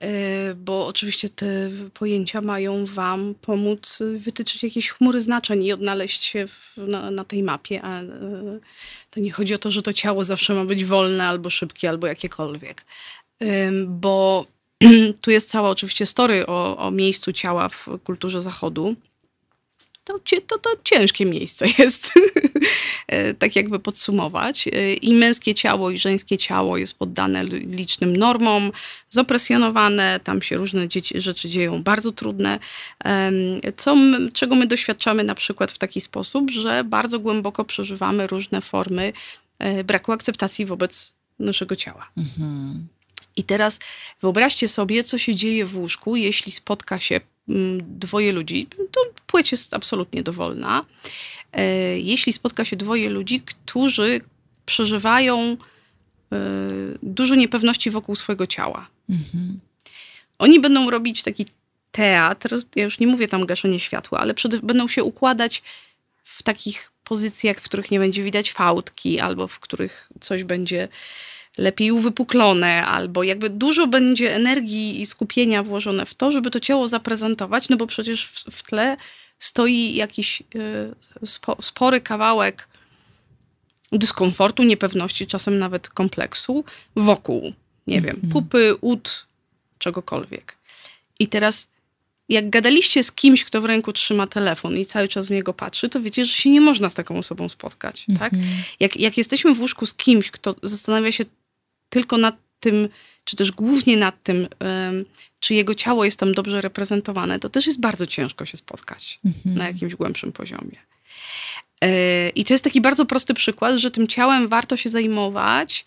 e, bo oczywiście te pojęcia mają Wam pomóc wytyczyć jakieś chmury znaczeń i odnaleźć się w, na, na, tej mapie. A e, to nie chodzi o to, że to ciało zawsze ma być wolne albo szybkie, albo jakiekolwiek. Bo tu jest cała oczywiście story o, o miejscu ciała w kulturze zachodu to, to, to ciężkie miejsce jest, e, tak jakby podsumować. E, I męskie ciało, i żeńskie ciało jest poddane licznym normom, zopresjonowane, tam się różne dzieci, rzeczy dzieją bardzo trudne, co, czego my doświadczamy na przykład w taki sposób, że bardzo głęboko przeżywamy różne formy e, braku akceptacji wobec naszego ciała. Mhm. I teraz wyobraźcie sobie, co się dzieje w łóżku, jeśli spotka się mm, dwoje ludzi. To płeć jest absolutnie dowolna. E, jeśli spotka się dwoje ludzi, którzy przeżywają e, dużo niepewności wokół swojego ciała. Mhm. Oni będą robić taki teatr, ja już nie mówię tam gaszenie światła, ale przed, będą się układać w takich pozycjach, w których nie będzie widać fałdki, albo w których coś będzie lepiej uwypuklone, albo jakby dużo będzie energii i skupienia włożone w to, żeby to ciało zaprezentować, no bo przecież w, w tle stoi jakiś y, spo, spory kawałek dyskomfortu, niepewności, czasem nawet kompleksu wokół, nie wiem, mhm. pupy, ud, czegokolwiek. I teraz jak gadaliście z kimś, kto w ręku trzyma telefon i cały czas w niego patrzy, to wiecie, że się nie można z taką osobą spotkać. Tak? Mhm. Jak, jak jesteśmy w łóżku z kimś, kto zastanawia się tylko nad tym, czy też głównie nad tym, czy jego ciało jest tam dobrze reprezentowane, to też jest bardzo ciężko się spotkać mhm. na jakimś głębszym poziomie. E, I to jest taki bardzo prosty przykład, że tym ciałem warto się zajmować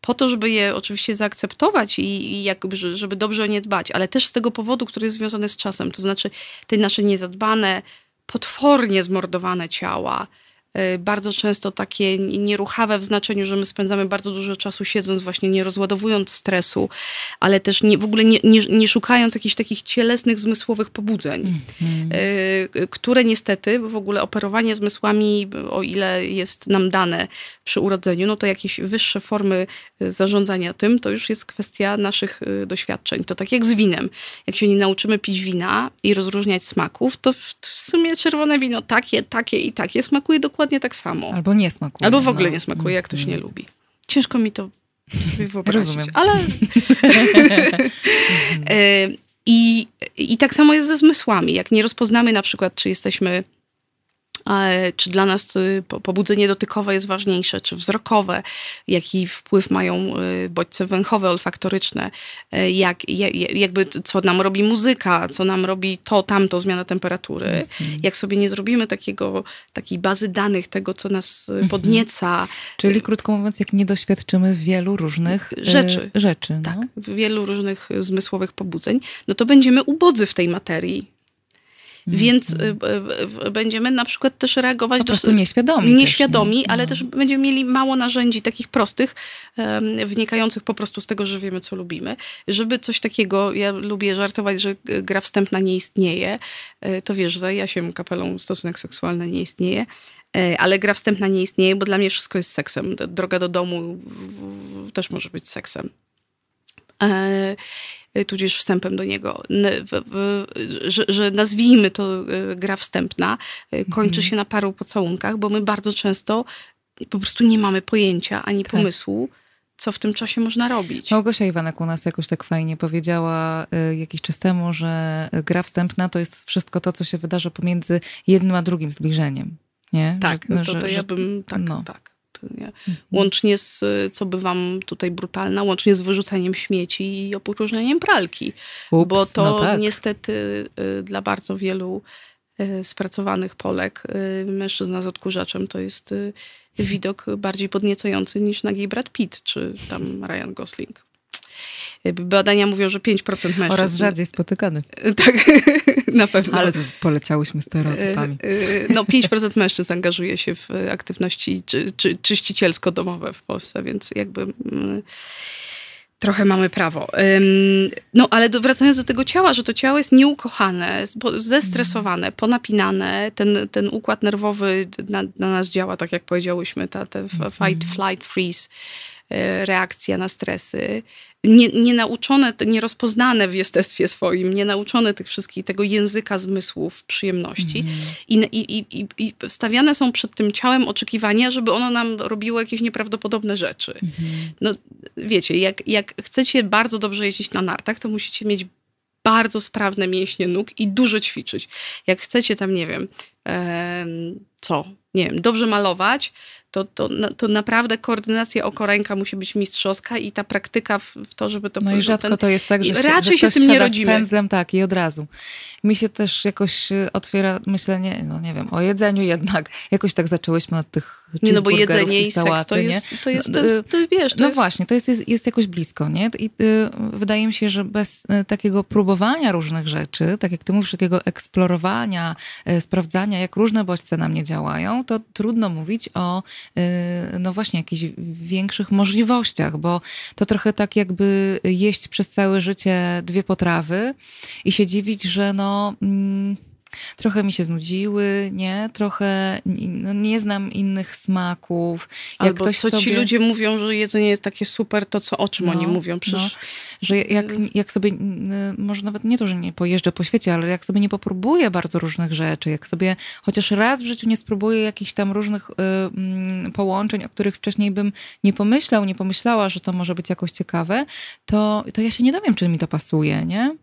po to, żeby je oczywiście zaakceptować i, i jakby, żeby dobrze o nie dbać, ale też z tego powodu, który jest związany z czasem. To znaczy te nasze niezadbane, potwornie zmordowane ciała, bardzo często takie nieruchawe w znaczeniu, że my spędzamy bardzo dużo czasu siedząc, właśnie nie rozładowując stresu, ale też nie, w ogóle nie, nie, nie szukając jakichś takich cielesnych, zmysłowych pobudzeń, mm -hmm. które niestety w ogóle operowanie zmysłami, o ile jest nam dane przy urodzeniu, no to jakieś wyższe formy y, zarządzania tym, to już jest kwestia naszych doświadczeń. To tak jak z winem. Jak się nie nauczymy pić wina i rozróżniać smaków, to w, w sumie czerwone wino takie, takie i takie smakuje dokładnie dokładnie tak samo. Albo nie smakuje. Albo w ogóle no. nie smakuje, jak ktoś nie mm. lubi. Ciężko mi to sobie wyobrazić. Rozumiem. Ale... E, I, I tak samo jest ze zmysłami. Jak nie rozpoznamy na przykład, czy jesteśmy czy dla nas y, pobudzenie dotykowe jest ważniejsze, czy wzrokowe, jaki wpływ mają y, bodźce węchowe, olfaktoryczne, y, jak, jakby co nam robi muzyka, co nam robi to, tamto, zmiana temperatury. Mhm. Jak sobie nie zrobimy takiego, takiej bazy danych, tego, co nas mhm. podnieca. Czyli krótko mówiąc, jak nie doświadczymy wielu różnych rzeczy, rzeczy no? tak, wielu różnych zmysłowych pobudzeń, no to będziemy ubodzy w tej materii więc mm. będziemy na przykład też reagować... Po prostu do, nieświadomi. Nieświadomi, też, nie? ale no. też będziemy mieli mało narzędzi takich prostych, wynikających po prostu z tego, że wiemy, co lubimy. Żeby coś takiego, ja lubię żartować, że gra wstępna nie istnieje, e, to wiesz, za Jasiem Kapelą stosunek seksualny nie istnieje ale gra wstępna nie istnieje, bo dla mnie wszystko jest seksem. Droga do domu też może być seksem. Y, tudzież wstępem do niego, że, że nazwijmy to y, gra wstępna, y, kończy mhm. się na paru pocałunkach, bo my bardzo często po prostu nie mamy pojęcia ani tak. pomysłu, co w tym czasie można robić. Małgosia Iwanek u nas jakoś tak fajnie powiedziała jakiś czas temu, że gra wstępna to jest wszystko to, co się wydarza pomiędzy jednym a drugim zbliżeniem. Nie? Tak, że, no to, to że, ja bym tak, no. tak. Nie? Mhm. Łącznie z, co by wam tutaj brutalna, łącznie z wyrzucaniem śmieci i opróżnieniem pralki. Ups, bo to no tak. niestety y, dla bardzo wielu y, spracowanych Polek, y, mężczyzna z odkurzaczem, to jest widok bardziej podniecający niż nagi Brad Pitt, czy tam Ryan Gosling. Badania mówią, że 5% mężczyzn. Oraz rzadziej spotykany. Tak, na pewno. Ale poleciałyśmy stereotypami. E, e, no 5% mężczyzn angażuje się w aktywności czy, czy, czyścicielsko-domowe w Polsce, więc jakby mm, trochę mamy prawo. No ale wracając do tego ciała, że to ciało jest nieukochane, zestresowane, ponapinane, ten, ten układ nerwowy na, na nas działa, tak jak powiedziałyśmy, ta, ten fight, flight, freeze e, reakcja na stresy, nie, nie nauczone, nierozpoznane w jestestwie swoim, nie nauczone tych wszystkich, tego języka zmysłów przyjemności. Mm. I, i, i, I stawiane są przed tym ciałem oczekiwania, żeby ono nam robiło jakieś nieprawdopodobne rzeczy. Mm. No wiecie, jak, jak chcecie bardzo dobrze jeździć na nartach, to musicie mieć bardzo sprawne mięśnie nóg i dużo ćwiczyć. Jak chcecie tam, nie wiem, co, nie wiem, dobrze malować, to, to, to naprawdę koordynacja oko-ręka musi być mistrzowska i ta praktyka w, w to, żeby to... No i rzadko ten, to jest tak, że się, raczej że się z tym nie rodzimy. Z pędzlem, tak, i od razu. Mi się też jakoś y, otwiera myślenie, no nie wiem, o jedzeniu jednak. Jakoś tak zaczęłyśmy od tych nie, no bo jedzenie i, sałaty, seks to jest, to jest, to jest, to wiesz, to No jest... właśnie, to jest, jest, jest jakoś blisko, nie? I y, wydaje mi się, że bez y, takiego próbowania różnych rzeczy, tak jak ty mówisz, takiego eksplorowania, y, sprawdzania, jak różne bodźce na mnie działają, to trudno mówić o y, no właśnie jakichś większych możliwościach, bo to trochę tak jakby jeść przez całe życie dwie potrawy i się dziwić, że no... Mm, trochę mi się znudziły, nie? Trochę no, nie znam innych smaków. Jak Albo ktoś co sobie... ci ludzie mówią, że jedzenie jest takie super, to co o czym no, oni mówią? Przecież... No, że jak, jak sobie, może nawet nie to, że nie pojeżdżę po świecie, ale jak sobie nie popróbuję bardzo różnych rzeczy, jak sobie chociaż raz w życiu nie spróbuję jakichś tam różnych y, y, połączeń, o których wcześniej bym nie pomyślał, nie pomyślała, że to może być jakoś ciekawe, to, to ja się nie dowiem, czy mi to pasuje, nie?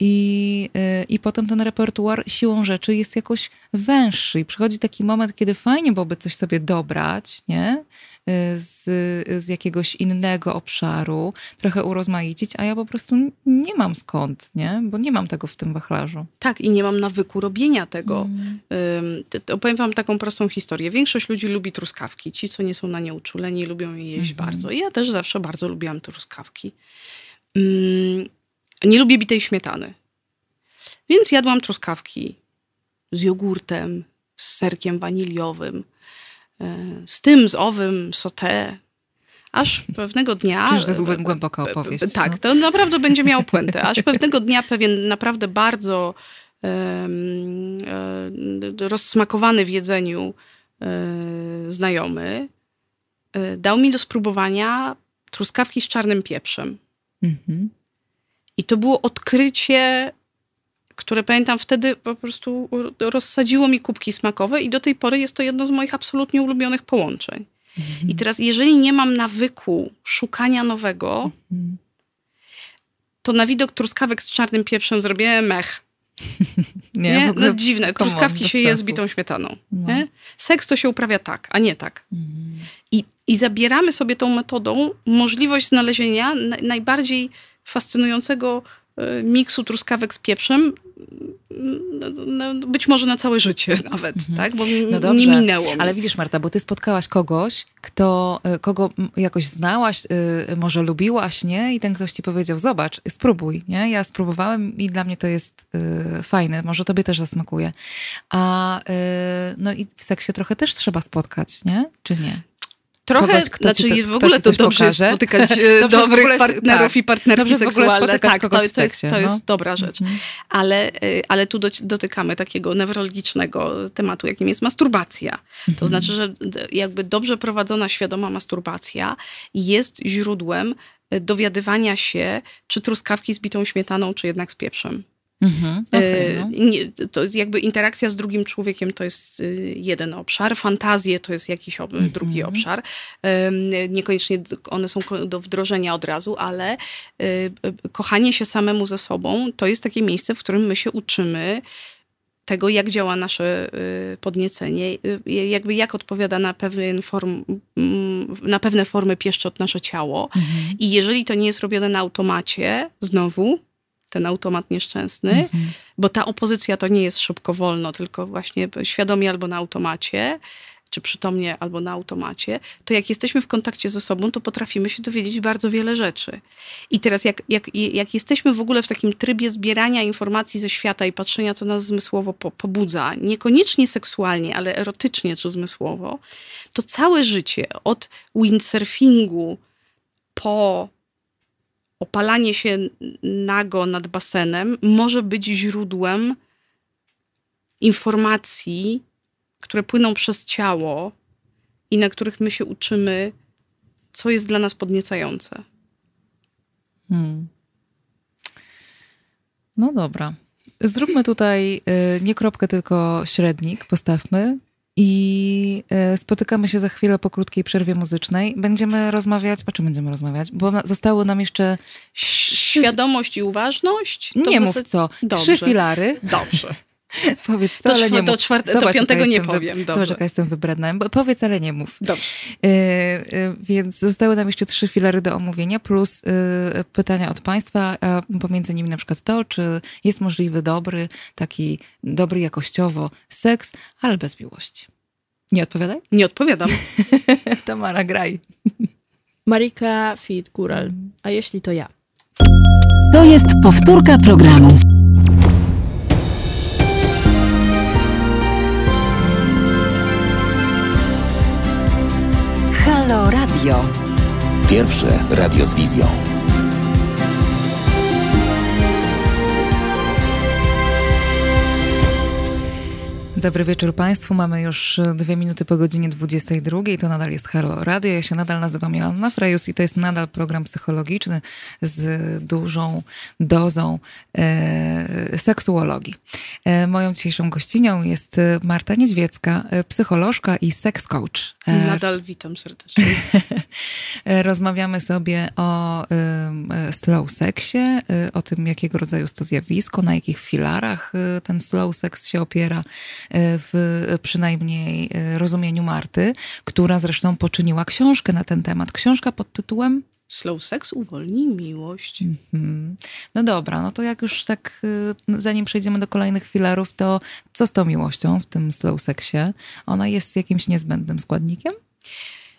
I, y, I potem ten repertuar siłą rzeczy jest jakoś węższy. I przychodzi taki moment, kiedy fajnie byłoby coś sobie dobrać, nie? Y, z, z jakiegoś innego obszaru, trochę urozmaicić, a ja po prostu nie mam skąd, nie? Bo nie mam tego w tym wachlarzu. Tak, i nie mam nawyku robienia tego. Mm. Opowiem wam taką prostą historię. Większość ludzi lubi truskawki. Ci, co nie są na nie uczuleni, lubią je jeść mm. bardzo. I ja też zawsze bardzo lubiłam truskawki. Mm, nie lubię bitej śmietany. Więc jadłam truskawki z jogurtem, z serkiem waniliowym, z tym, z owym, sauté. Aż pewnego dnia... Czyż to jest głęboka opowieść. Tak, no. to naprawdę będzie miało puentę. Aż pewnego dnia pewien naprawdę bardzo um, rozsmakowany w jedzeniu um, znajomy dał mi do spróbowania truskawki z czarnym pieprzem. Mhm. I to było odkrycie, które pamiętam wtedy po prostu rozsadziło mi kubki smakowe i do tej pory jest to jedno z moich absolutnie ulubionych połączeń. Mhm. I teraz, jeżeli nie mam nawyku szukania nowego, mhm. to na widok truskawek z czarnym pieprzem zrobię mech. nie, nie? No dziwne. Truskawki się je z bitą śmietaną. No. Nie? Seks to się uprawia tak, a nie tak. Mhm. I, I zabieramy sobie tą metodą możliwość znalezienia najbardziej fascynującego e, miksu truskawek z pieprzem, no, no, być może na całe życie nawet, mhm. tak? Bo no dobrze, nie minęło. Ale widzisz, Marta, bo ty spotkałaś kogoś, kto, e, kogo jakoś znałaś, e, może lubiłaś, nie? I ten ktoś ci powiedział, zobacz, spróbuj, nie? Ja spróbowałem i dla mnie to jest fajne, może tobie też zasmakuje. A no i w seksie trochę też trzeba spotkać, nie? Czy nie? Trochę, kogoś, kto znaczy to, w ogóle to dobrze pokaże. spotykać e, dobrych ogóle, partnerów tak. i partnerki dobrze seksualne. Tak, to, jest, to no. jest dobra rzecz. Mhm. Ale, e, ale tu dotykamy takiego newralgicznego tematu, jakim jest masturbacja. Mhm. To znaczy, że jakby dobrze prowadzona, świadoma masturbacja jest źródłem e, dowiadywania się, czy truskawki z bitą śmietaną, czy jednak z pieprzem. Mhm, okay, no. nie, to jakby interakcja z drugim człowiekiem to jest y, jeden obszar, fantazje to jest jakiś ob mhm. drugi obszar. Niekoniecznie one są do wdrożenia od razu, ale y, y, kochanie się samemu ze sobą to jest takie miejsce, w którym my się uczymy tego, jak działa nasze podniecenie, jakby jak odpowiada na, pewien form, mm, na pewne formy pieszczot nasze ciało. Mhm. I jeżeli to nie jest robione na automacie, znowu, ten automat nieszczęsny, -hmm. bo ta opozycja to nie jest szybko wolno, tylko właśnie świadomie albo na automacie, czy przytomnie albo na automacie, to jak jesteśmy w kontakcie ze sobą, to potrafimy się dowiedzieć bardzo wiele rzeczy. I teraz jak, jak, jak jesteśmy w ogóle w takim trybie zbierania informacji ze świata i patrzenia, co nas zmysłowo po, pobudza, niekoniecznie seksualnie, ale erotycznie czy zmysłowo, to całe życie od windsurfingu po opalanie się nago nad basenem może być źródłem informacji, które płyną przez ciało i na których my się uczymy, co jest dla nas podniecające. Hmm. No dobra. Zróbmy tutaj y, nie kropkę, tylko średnik, postawmy. I y, spotykamy się za chwilę po krótkiej przerwie muzycznej. Będziemy rozmawiać. O czym będziemy rozmawiać? Bo zostały nam jeszcze. Świadomość i uważność? To nie mów co. Dobrze. Trzy filary. Dobrze. Powiedz co, ale nie mów. Czwarte, Zobacz, do piątego nie powiem. Wy... Zobacz, jaka jestem wybredna. Powiedz, ale nie mów. Dobrze. Yy, yy, więc zostały nam jeszcze trzy filary do omówienia, plus yy, pytania od Państwa, a pomiędzy nimi na przykład to, czy jest możliwy dobry, taki dobry jakościowo seks, ale bez miłości. Nie odpowiadaj? Nie odpowiadam. Tamara, graj. Marika Fit Góral. A jeśli to ja? To jest powtórka programu. Radio. Pierwsze radio z wizją. Dobry wieczór Państwu. Mamy już dwie minuty po godzinie 22. To nadal jest Halo Radio. Ja się nadal nazywam Joanna Frejus i to jest nadal program psychologiczny z dużą dozą e, seksuologii. E, moją dzisiejszą gościnią jest Marta Niedźwiecka, e, psycholożka i seks coach. E, nadal witam serdecznie. Rozmawiamy sobie o e, slow seksie, o tym, jakiego rodzaju jest to zjawisko, na jakich filarach ten slow seks się opiera w przynajmniej e, rozumieniu Marty, która zresztą poczyniła książkę na ten temat. Książka pod tytułem Slow Sex uwolni miłość. Mm-hmm. No dobra, no to jak już tak, e, zanim przejdziemy do kolejnych filarów, to co z tą miłością w tym slow seksie? Ona jest jakimś niezbędnym składnikiem?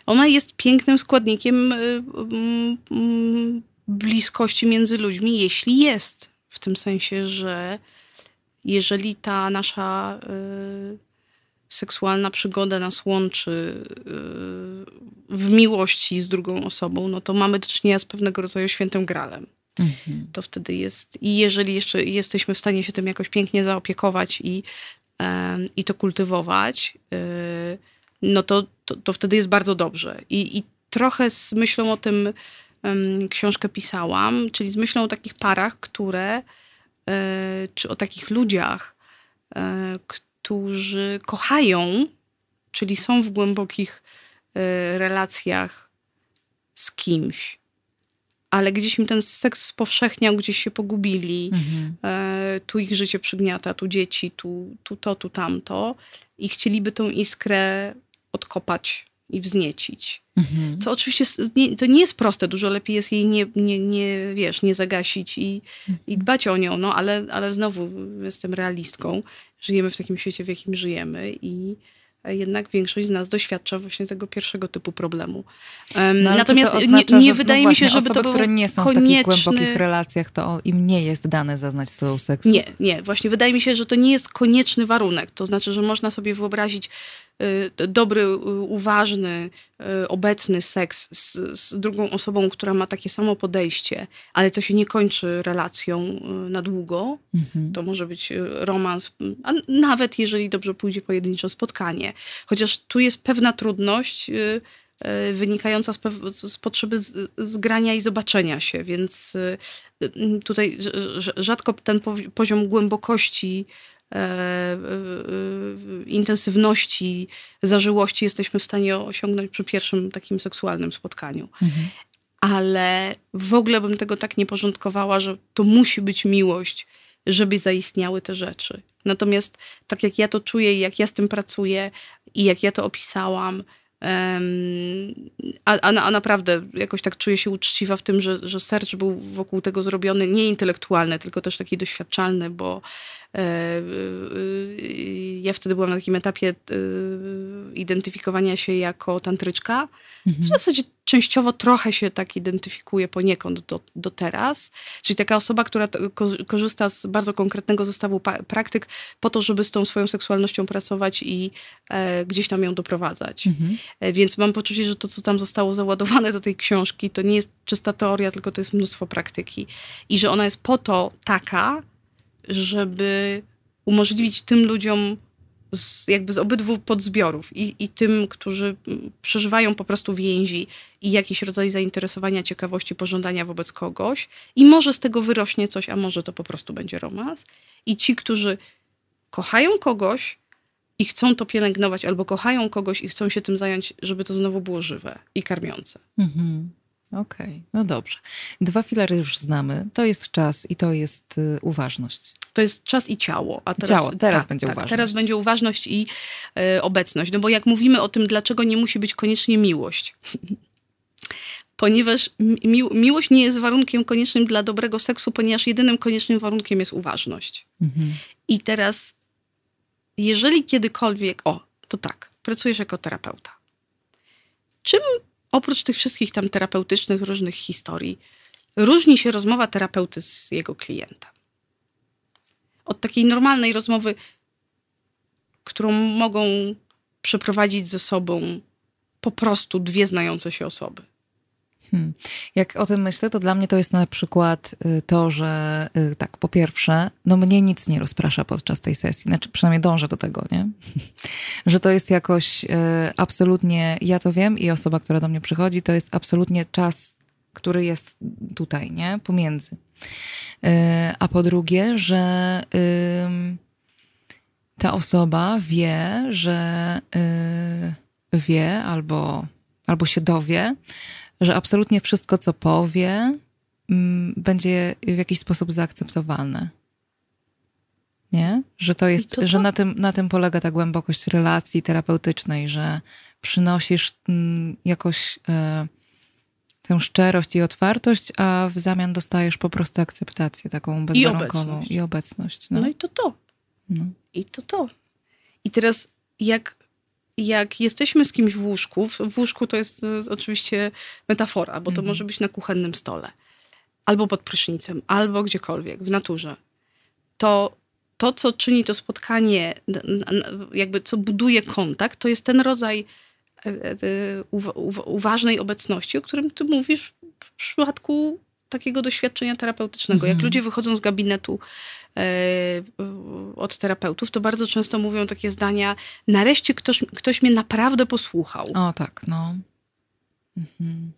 Ona jest pięknym składnikiem e, mm, mm, bliskości między ludźmi, jeśli jest. W tym sensie, że jeżeli ta nasza y, seksualna przygoda nas łączy y, w miłości z drugą osobą, no to mamy do czynienia z pewnego rodzaju świętym gralem. Mhm. To wtedy jest. I jeżeli jeszcze jesteśmy w stanie się tym jakoś pięknie zaopiekować i, i to kultywować, y, no to, to, to, wtedy jest bardzo dobrze. I, I trochę z myślą o tym książkę pisałam, czyli z myślą o takich parach, które czy o takich ludziach, e, którzy kochają, czyli są w głębokich e, relacjach z kimś, ale gdzieś im ten seks spowszechniał, gdzieś się pogubili, mhm. tu ich życie przygniata, tu dzieci, tu, tu to, tu tamto. I chcieliby tą iskrę odkopać i wzniecić. Mhm. Co oczywiście nie, to nie jest proste, dużo lepiej jest jej nie, nie, nie wiesz, nie zagasić i, mhm. i dbać o nią, no ale, ale znowu jestem realistką. Żyjemy w takim świecie, w jakim żyjemy i jednak większość z nas doświadcza właśnie tego pierwszego typu problemu. No, Natomiast oznacza, nie, nie że, wydaje no mi się, żeby osoby, to które nie są konieczny... w takich głębokich relacjach, to im nie jest dane zaznać slow seksu. Nie, nie. Właśnie wydaje mi się, że to nie jest konieczny warunek. To znaczy, że można sobie wyobrazić dobry, y, uważny, y, obecny seks z, z, drugą osobą, która ma takie samo podejście, ale to się nie kończy relacją na długo. Mhm. To może być romans, a nawet jeżeli dobrze pójdzie pojedyncze spotkanie. Chociaż tu jest pewna trudność wynikająca z, z potrzeby zgrania i zobaczenia się, więc tutaj rzadko ten poziom głębokości, intensywności, zażyłości jesteśmy w stanie osiągnąć przy pierwszym takim seksualnym spotkaniu. Mhm. Ale w ogóle bym tego tak nie porządkowała, że to musi być miłość, żeby zaistniały te rzeczy. Natomiast tak jak ja to czuję i jak ja z tym pracuję i jak ja to opisałam, a, a, a, naprawdę jakoś tak czuję się uczciwa w tym, że, że search był wokół tego zrobiony nie intelektualny, tylko też taki doświadczalny, bo E, e, ja wtedy byłam na takim etapie e, identyfikowania się jako tantryczka. Mhm. W zasadzie częściowo trochę się tak identyfikuję poniekąd do, do teraz. Czyli taka osoba, która korzysta z bardzo konkretnego zestawu praktyk po to, żeby z tą swoją seksualnością pracować i e, gdzieś tam ją doprowadzać. Mhm. E, więc mam poczucie, że to, co tam zostało załadowane do tej książki, to nie jest czysta teoria, tylko to jest mnóstwo praktyki. I że ona jest po to taka, żeby umożliwić tym ludziom z, jakby z obydwu podzbiorów i, i tym, którzy mm, przeżywają po prostu więzi i jakiś rodzaj zainteresowania, ciekawości, pożądania wobec kogoś i może z tego wyrośnie coś, a może to po prostu będzie romans i ci, którzy kochają kogoś i chcą to pielęgnować albo kochają kogoś i chcą się tym zająć, żeby to znowu było żywe i karmiące. Mhm. Okej, no dobrze. Dwa filary już znamy. To jest czas i to jest y, uważność. To jest czas i ciało. A teraz, Ciało, teraz będzie uważność. Teraz będzie uważność i e, obecność. No bo jak mówimy o tym, dlaczego nie musi być koniecznie miłość. Ponieważ mi, miłość nie jest warunkiem koniecznym dla dobrego seksu, ponieważ jedynym koniecznym warunkiem jest uważność. Mhm. I teraz, jeżeli kiedykolwiek, o, to tak, pracujesz jako terapeuta. Czym oprócz tych wszystkich tam terapeutycznych różnych historii, różni się rozmowa terapeuty z jego klientem? Od takiej normalnej rozmowy, którą mogą przeprowadzić ze sobą po prostu dwie znające się osoby. Hmm. Jak o tym myślę, to dla mnie to jest na przykład y, to, że y, tak, po pierwsze, no mnie nic nie rozprasza podczas tej sesji, znaczy przynajmniej dążę do tego, nie? że to jest jakoś y, absolutnie, ja to wiem i osoba, która do mnie przychodzi, to jest absolutnie czas, który jest tutaj, nie? Pomiędzy. A po drugie, że ta osoba wie, że wie albo, albo się dowie, że absolutnie wszystko, co powie, mm, będzie w jakiś sposób zaakceptowane. Nie? Że to jest, to że na tym, na tym polega ta głębokość relacji terapeutycznej, że przynosisz mm, jakoś e, tę szczerość i otwartość, a w zamian dostajesz po prostu akceptację taką bezwarunkową i obecność. I, obecność no. no. i to to. No. I to to. I teraz jak jak jesteśmy z kimś w łóżku, w łóżku to jest e, oczywiście metafora, bo to mhm. może być na kuchennym stole, albo pod prysznicem, albo gdziekolwiek, w naturze, to to, co czyni to spotkanie, jakby co buduje kontakt, to jest ten rodzaj e, e, uważnej obecności, o którym ty mówisz w przypadku takiego doświadczenia terapeutycznego. Jak mhm. ludzie wychodzą z gabinetu E, od terapeutów, to bardzo często mówią takie zdania, nareszcie ktoś, ktoś mnie naprawdę posłuchał. O tak, no. Mhm.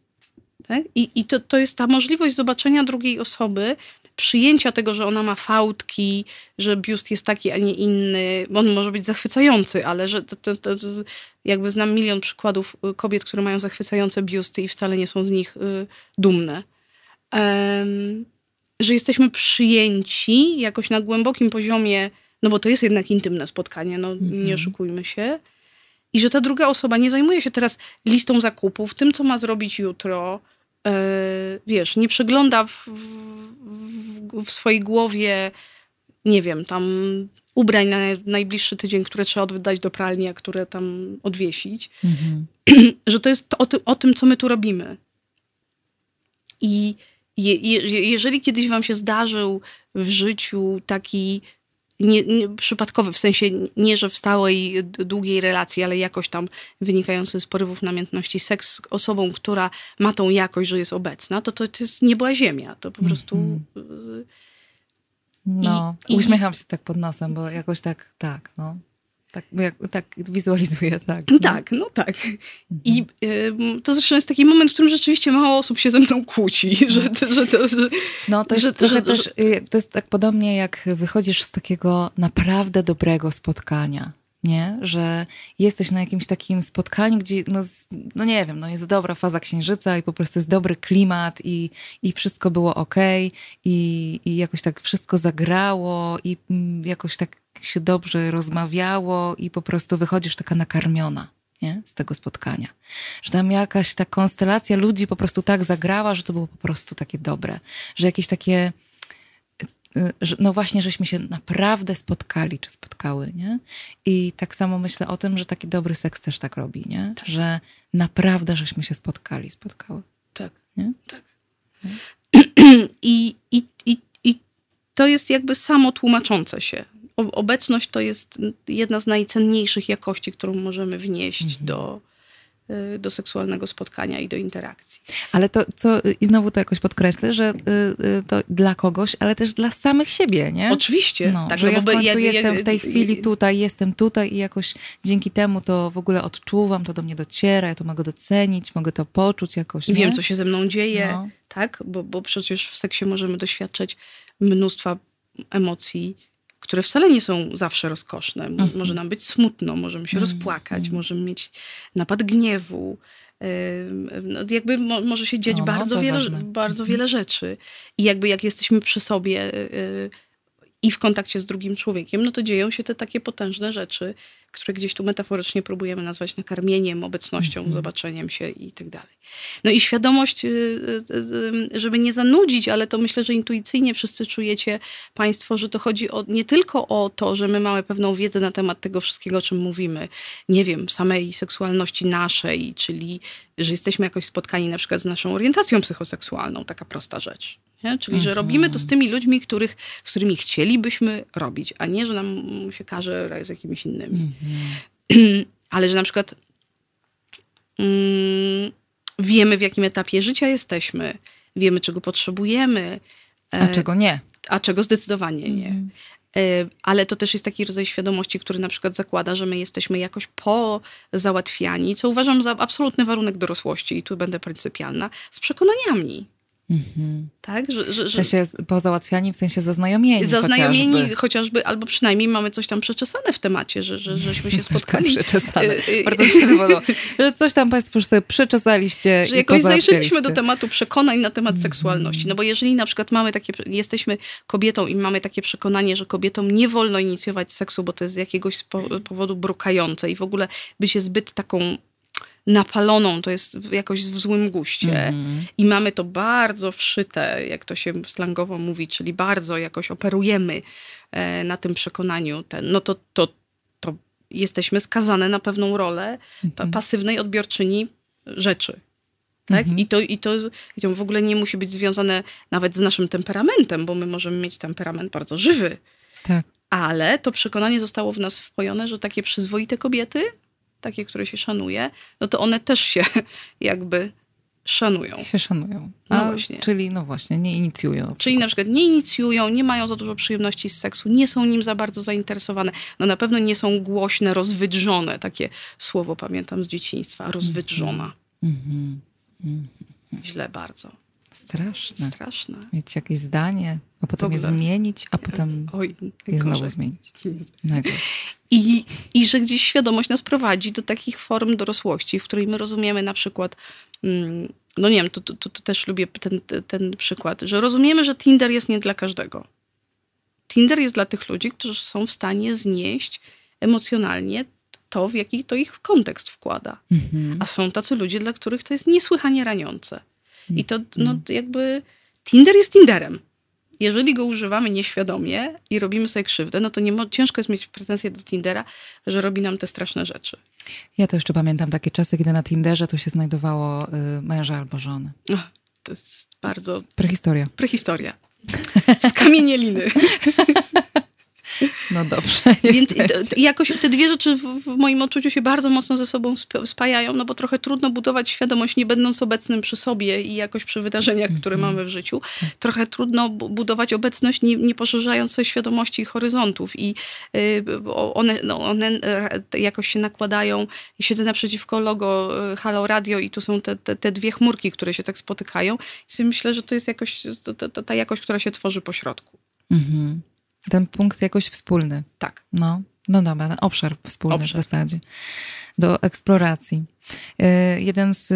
Tak? I, i to, to jest ta możliwość zobaczenia drugiej osoby, przyjęcia tego, że ona ma fałdki, że biust jest taki, a nie inny. On może być zachwycający, ale że to, to, to, jakby znam milion przykładów y, kobiet, które mają zachwycające biusty i wcale nie są z nich y, dumne. Um, że jesteśmy przyjęci jakoś na głębokim poziomie, no bo to jest jednak intymne spotkanie, no mhm. nie oszukujmy się. I że ta druga osoba nie zajmuje się teraz listą zakupów, tym, co ma zrobić jutro. Yy, wiesz, nie przegląda w, w, w, swojej głowie, nie wiem, tam ubrań na najbliższy tydzień, które trzeba oddać do pralni, a które tam odwiesić. Mhm. że to jest to, o, ty, o tym, co my tu robimy. I je, je, jeżeli kiedyś wam się zdarzył w życiu taki nie, nie, przypadkowy, w sensie nie, że w stałej, długiej relacji, ale jakoś tam wynikający z porywów namiętności, seks z osobą, która ma tą jakość, że jest obecna, to to, to jest niebła ziemia. To po prostu... Mm -hmm. No, I, uśmiecham i... się tak pod nosem, bo jakoś tak, tak, no. Tak, jak, tak wizualizuję, tak. No. Tak, no tak. I y, to zresztą jest taki moment, w którym rzeczywiście mało osób się ze mną kłóci, że, że to... Że, no to jest że, trochę że, też, y, to jest tak podobnie jak wychodzisz z takiego naprawdę dobrego spotkania, nie? Że jesteś na jakimś takim spotkaniu, gdzie, no, no nie wiem, no jest dobra faza księżyca i po prostu jest dobry klimat i, i wszystko było ok i, i jakoś tak wszystko zagrało i mm, jakoś tak się dobrze rozmawiało i po prostu wychodzisz taka nakarmiona nie? z tego spotkania. Że tam jakaś ta konstelacja ludzi po prostu tak zagrała, że to było po prostu takie dobre. Że jakieś takie y, że, no właśnie, żeśmy się naprawdę spotkali, czy spotkały, nie? I tak samo myślę o tym, że taki dobry seks też tak robi, nie? Tak. Że naprawdę żeśmy się spotkali, spotkały. Tak, nie? tak. I, i, i, I to jest jakby samo tłumaczące się obecność to jest jedna z najcenniejszych jakości, którą możemy wnieść mhm. do, y, do seksualnego spotkania i do interakcji. Ale to, co, i znowu to jakoś podkreślę, że y, y, to dla kogoś, ale też dla samych siebie, nie? Oczywiście. No, tak, że no ja w końcu jak- jestem jak- w tej chwili tutaj, jestem tutaj i jakoś dzięki temu to w ogóle odczuwam, to do mnie dociera, ja to mogę docenić, mogę to poczuć jakoś, nie? Wiem, co się ze mną dzieje, No. tak? Bo, bo przecież w seksie możemy doświadczać mnóstwa emocji, które wcale nie są zawsze rozkoszne. Mhm. Może nam być smutno, możemy się rozpłakać, możemy mieć napad gniewu. No, jakby mo, może się dziać No, no, bardzo, to wiele, ważne. Mhm. bardzo wiele rzeczy. I jakby jak jesteśmy przy sobie y, i w kontakcie z drugim człowiekiem, no to dzieją się te takie potężne rzeczy, które gdzieś tu metaforycznie próbujemy nazwać nakarmieniem, obecnością, Mhm. zobaczeniem się i tak dalej. No i świadomość, y, y, y, żeby nie zanudzić, ale to myślę, że intuicyjnie wszyscy czujecie Państwo, że to chodzi o, nie tylko o to, że my mamy pewną wiedzę na temat tego wszystkiego, o czym mówimy, nie wiem, samej seksualności naszej, czyli że jesteśmy jakoś spotkani na przykład z naszą orientacją psychoseksualną, taka prosta rzecz. Nie? Czyli, że robimy to z tymi ludźmi, których, z którymi chcielibyśmy robić, a nie, że nam się każe z jakimiś innymi. Ale że na przykład mm, wiemy, w jakim etapie życia jesteśmy, wiemy, czego potrzebujemy, A e, czego nie? a czego zdecydowanie nie. E, Ale to też jest taki rodzaj świadomości, który na przykład zakłada, że my jesteśmy jakoś pozałatwiani, co uważam za absolutny warunek dorosłości, i tu będę pryncypialna, z przekonaniami. Tak? Że, że, W że sensie pozałatwiani, w sensie zaznajomieni zaznajomieni chociażby. chociażby. albo przynajmniej mamy coś tam przeczesane w temacie, że, że, żeśmy się spotkali. przeczesane. Y, y, Bardzo mi się podobało. Że coś tam państwo sobie przeczesaliście że jakoś zajrzeliśmy do tematu przekonań na temat Mhm. seksualności. No bo jeżeli na przykład mamy takie, jesteśmy kobietą i mamy takie przekonanie, że kobietom nie wolno inicjować seksu, bo to jest z jakiegoś powodu brukające i w ogóle bycie zbyt taką napaloną, to jest jakoś w złym guście. Mhm. I mamy to bardzo wszyte, jak to się slangowo mówi, czyli bardzo jakoś operujemy e, na tym przekonaniu, ten, no to, to, to jesteśmy skazane na pewną rolę pa- pasywnej odbiorczyni rzeczy. Tak? I, to, i, to, I to w ogóle nie musi być związane nawet z naszym temperamentem, bo my możemy mieć temperament bardzo żywy, Tak. ale to przekonanie zostało w nas wpojone, że takie przyzwoite kobiety, takie, które się szanuje, no to one też się jakby szanują. Się szanują. No A, właśnie. Czyli no właśnie, nie inicjują. Czyli na przykład nie inicjują, nie mają za dużo przyjemności z seksu, nie są nim za bardzo zainteresowane. No na pewno nie są głośne, rozwydrzone. Takie słowo pamiętam z dzieciństwa. Rozwydrzona. Mhm. Źle bardzo. Straszne. Straszne. Mieć jakieś zdanie, a potem je zmienić, a potem Oj, je znowu gorzej. zmienić. I, I że gdzieś świadomość nas prowadzi do takich form dorosłości, w której my rozumiemy na przykład, mm, no nie wiem, to, to, to to też lubię ten, ten przykład, że rozumiemy, że Tinder jest nie dla każdego. Tinder jest dla tych ludzi, którzy są w stanie znieść emocjonalnie to, w jaki to ich kontekst wkłada. Mhm. A są tacy ludzie, dla których to jest niesłychanie raniące. I to Mhm. no, jakby Tinder jest Tinderem. Jeżeli go używamy nieświadomie i robimy sobie krzywdę, no to nie ciężko jest mieć pretensje do Tindera, że robi nam te straszne rzeczy. Ja to jeszcze pamiętam takie czasy, kiedy na Tinderze to się znajdowało y, męża albo żony. Ach, To jest bardzo Prehistoria. prehistoria. Z kamienieliny. No dobrze. Więc jakoś te dwie rzeczy w, w moim odczuciu się bardzo mocno ze sobą sp- spajają, no bo trochę trudno budować świadomość, nie będąc obecnym przy sobie i jakoś przy wydarzeniach, które mamy w życiu. Trochę trudno bu- budować obecność, nie, nie poszerzając sobie świadomości i horyzontów. I y, one, no, one e, jakoś się nakładają. Siedzę naprzeciwko logo y, Halo Radio i tu są te, te, te dwie chmurki, które się tak spotykają. I myślę, że to jest jakoś, to, ta jakość, która się tworzy po środku. Mhm. Ten punkt jakoś wspólny. Tak. No, no dobra, ten obszar wspólny Obszar. w zasadzie. Do eksploracji. Y, Jeden z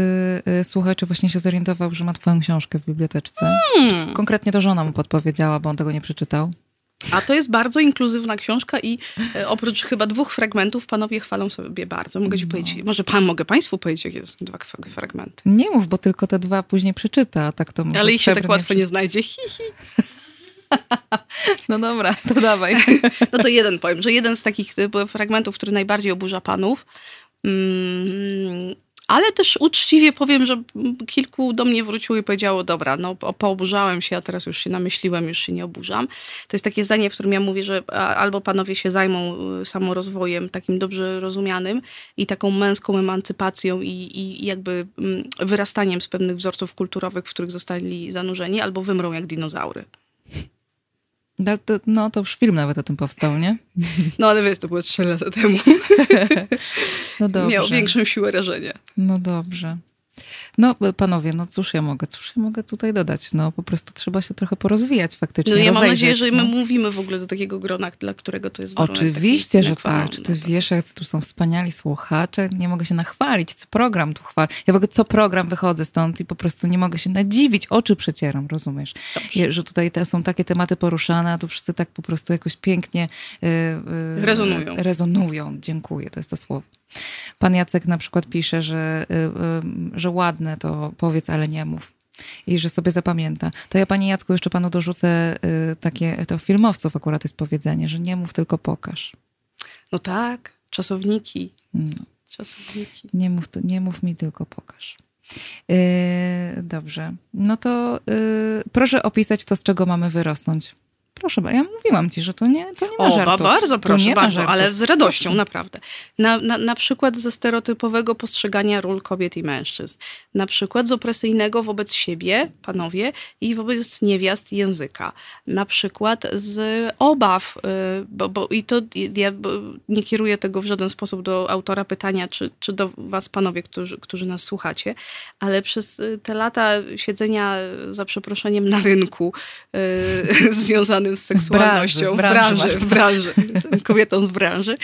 y, słuchaczy właśnie się zorientował, że ma twoją książkę w biblioteczce. Hmm. Konkretnie to żona mu podpowiedziała, bo on tego nie przeczytał. A to jest bardzo inkluzywna książka i e, oprócz chyba dwóch fragmentów panowie chwalą sobie bardzo. Mogę ci powiedzieć, może pan, mogę państwu powiedzieć, jakie są dwa fragmenty. Nie mów, bo tylko te dwa później przeczyta, tak to może Ale ich się tak łatwo nie... nie znajdzie. Hi, hi. No dobra, to dawaj. No to jeden powiem, że jeden z takich e, fragmentów, który najbardziej oburza panów, mm, ale też uczciwie powiem, że kilku do mnie wróciło i powiedziało, dobra, no pooburzałem się, a teraz już się namyśliłem, już się nie oburzam. To jest takie zdanie, w którym ja mówię, że albo panowie się zajmą y, samorozwojem takim dobrze rozumianym i taką męską emancypacją i, i jakby mm, wyrastaniem z pewnych wzorców kulturowych, w których zostali zanurzeni, albo wymrą jak dinozaury. No to, no to już film nawet o tym powstał, nie? No ale wiesz, to było trzy lata temu. No dobrze. Miał większą siłę rażenia. No dobrze. No, panowie, no cóż ja mogę, cóż ja mogę tutaj dodać? No, po prostu trzeba się trochę porozwijać faktycznie. No ja mam nadzieję, że my mówimy w ogóle do takiego grona, dla którego to jest warunek. Oczywiście, że tak. Czy ty wiesz, jak tu są wspaniali słuchacze? Nie mogę się nachwalić, co program tu chwal. Ja w ogóle co program wychodzę stąd i po prostu nie mogę się nadziwić, oczy przecieram, rozumiesz? Dobrze. Że tutaj te, są takie tematy poruszane, a tu wszyscy tak po prostu jakoś pięknie yy, yy, rezonują. Rezonują. Dziękuję, to jest to słowo. Pan Jacek na przykład pisze, że, y, y, że ładne to powiedz, ale nie mów. I że sobie zapamięta. To ja, panie Jacku, jeszcze panu dorzucę y, takie, to filmowców akurat jest powiedzenie, że nie mów, tylko pokaż. No tak, czasowniki. No. Czasowniki. Nie mów, nie mów mi, tylko pokaż. Yy, dobrze. No to yy, proszę opisać to, z czego mamy wyrosnąć. Proszę, ja mówiłam ci, że to nie, to nie ma o, żartów. bardzo proszę, bardzo, ale z radością, naprawdę. Na, na, na przykład ze stereotypowego postrzegania ról kobiet i mężczyzn. Na przykład z opresyjnego wobec siebie, panowie, i wobec niewiast języka. Na przykład z obaw, y, bo, bo i to ja nie kieruję tego w żaden sposób do autora pytania, czy, czy do was, panowie, którzy, którzy nas słuchacie, ale przez te lata siedzenia, za przeproszeniem, na rynku, yy, związanym z seksualnością w branży, w branży, w branży kobietą z branży.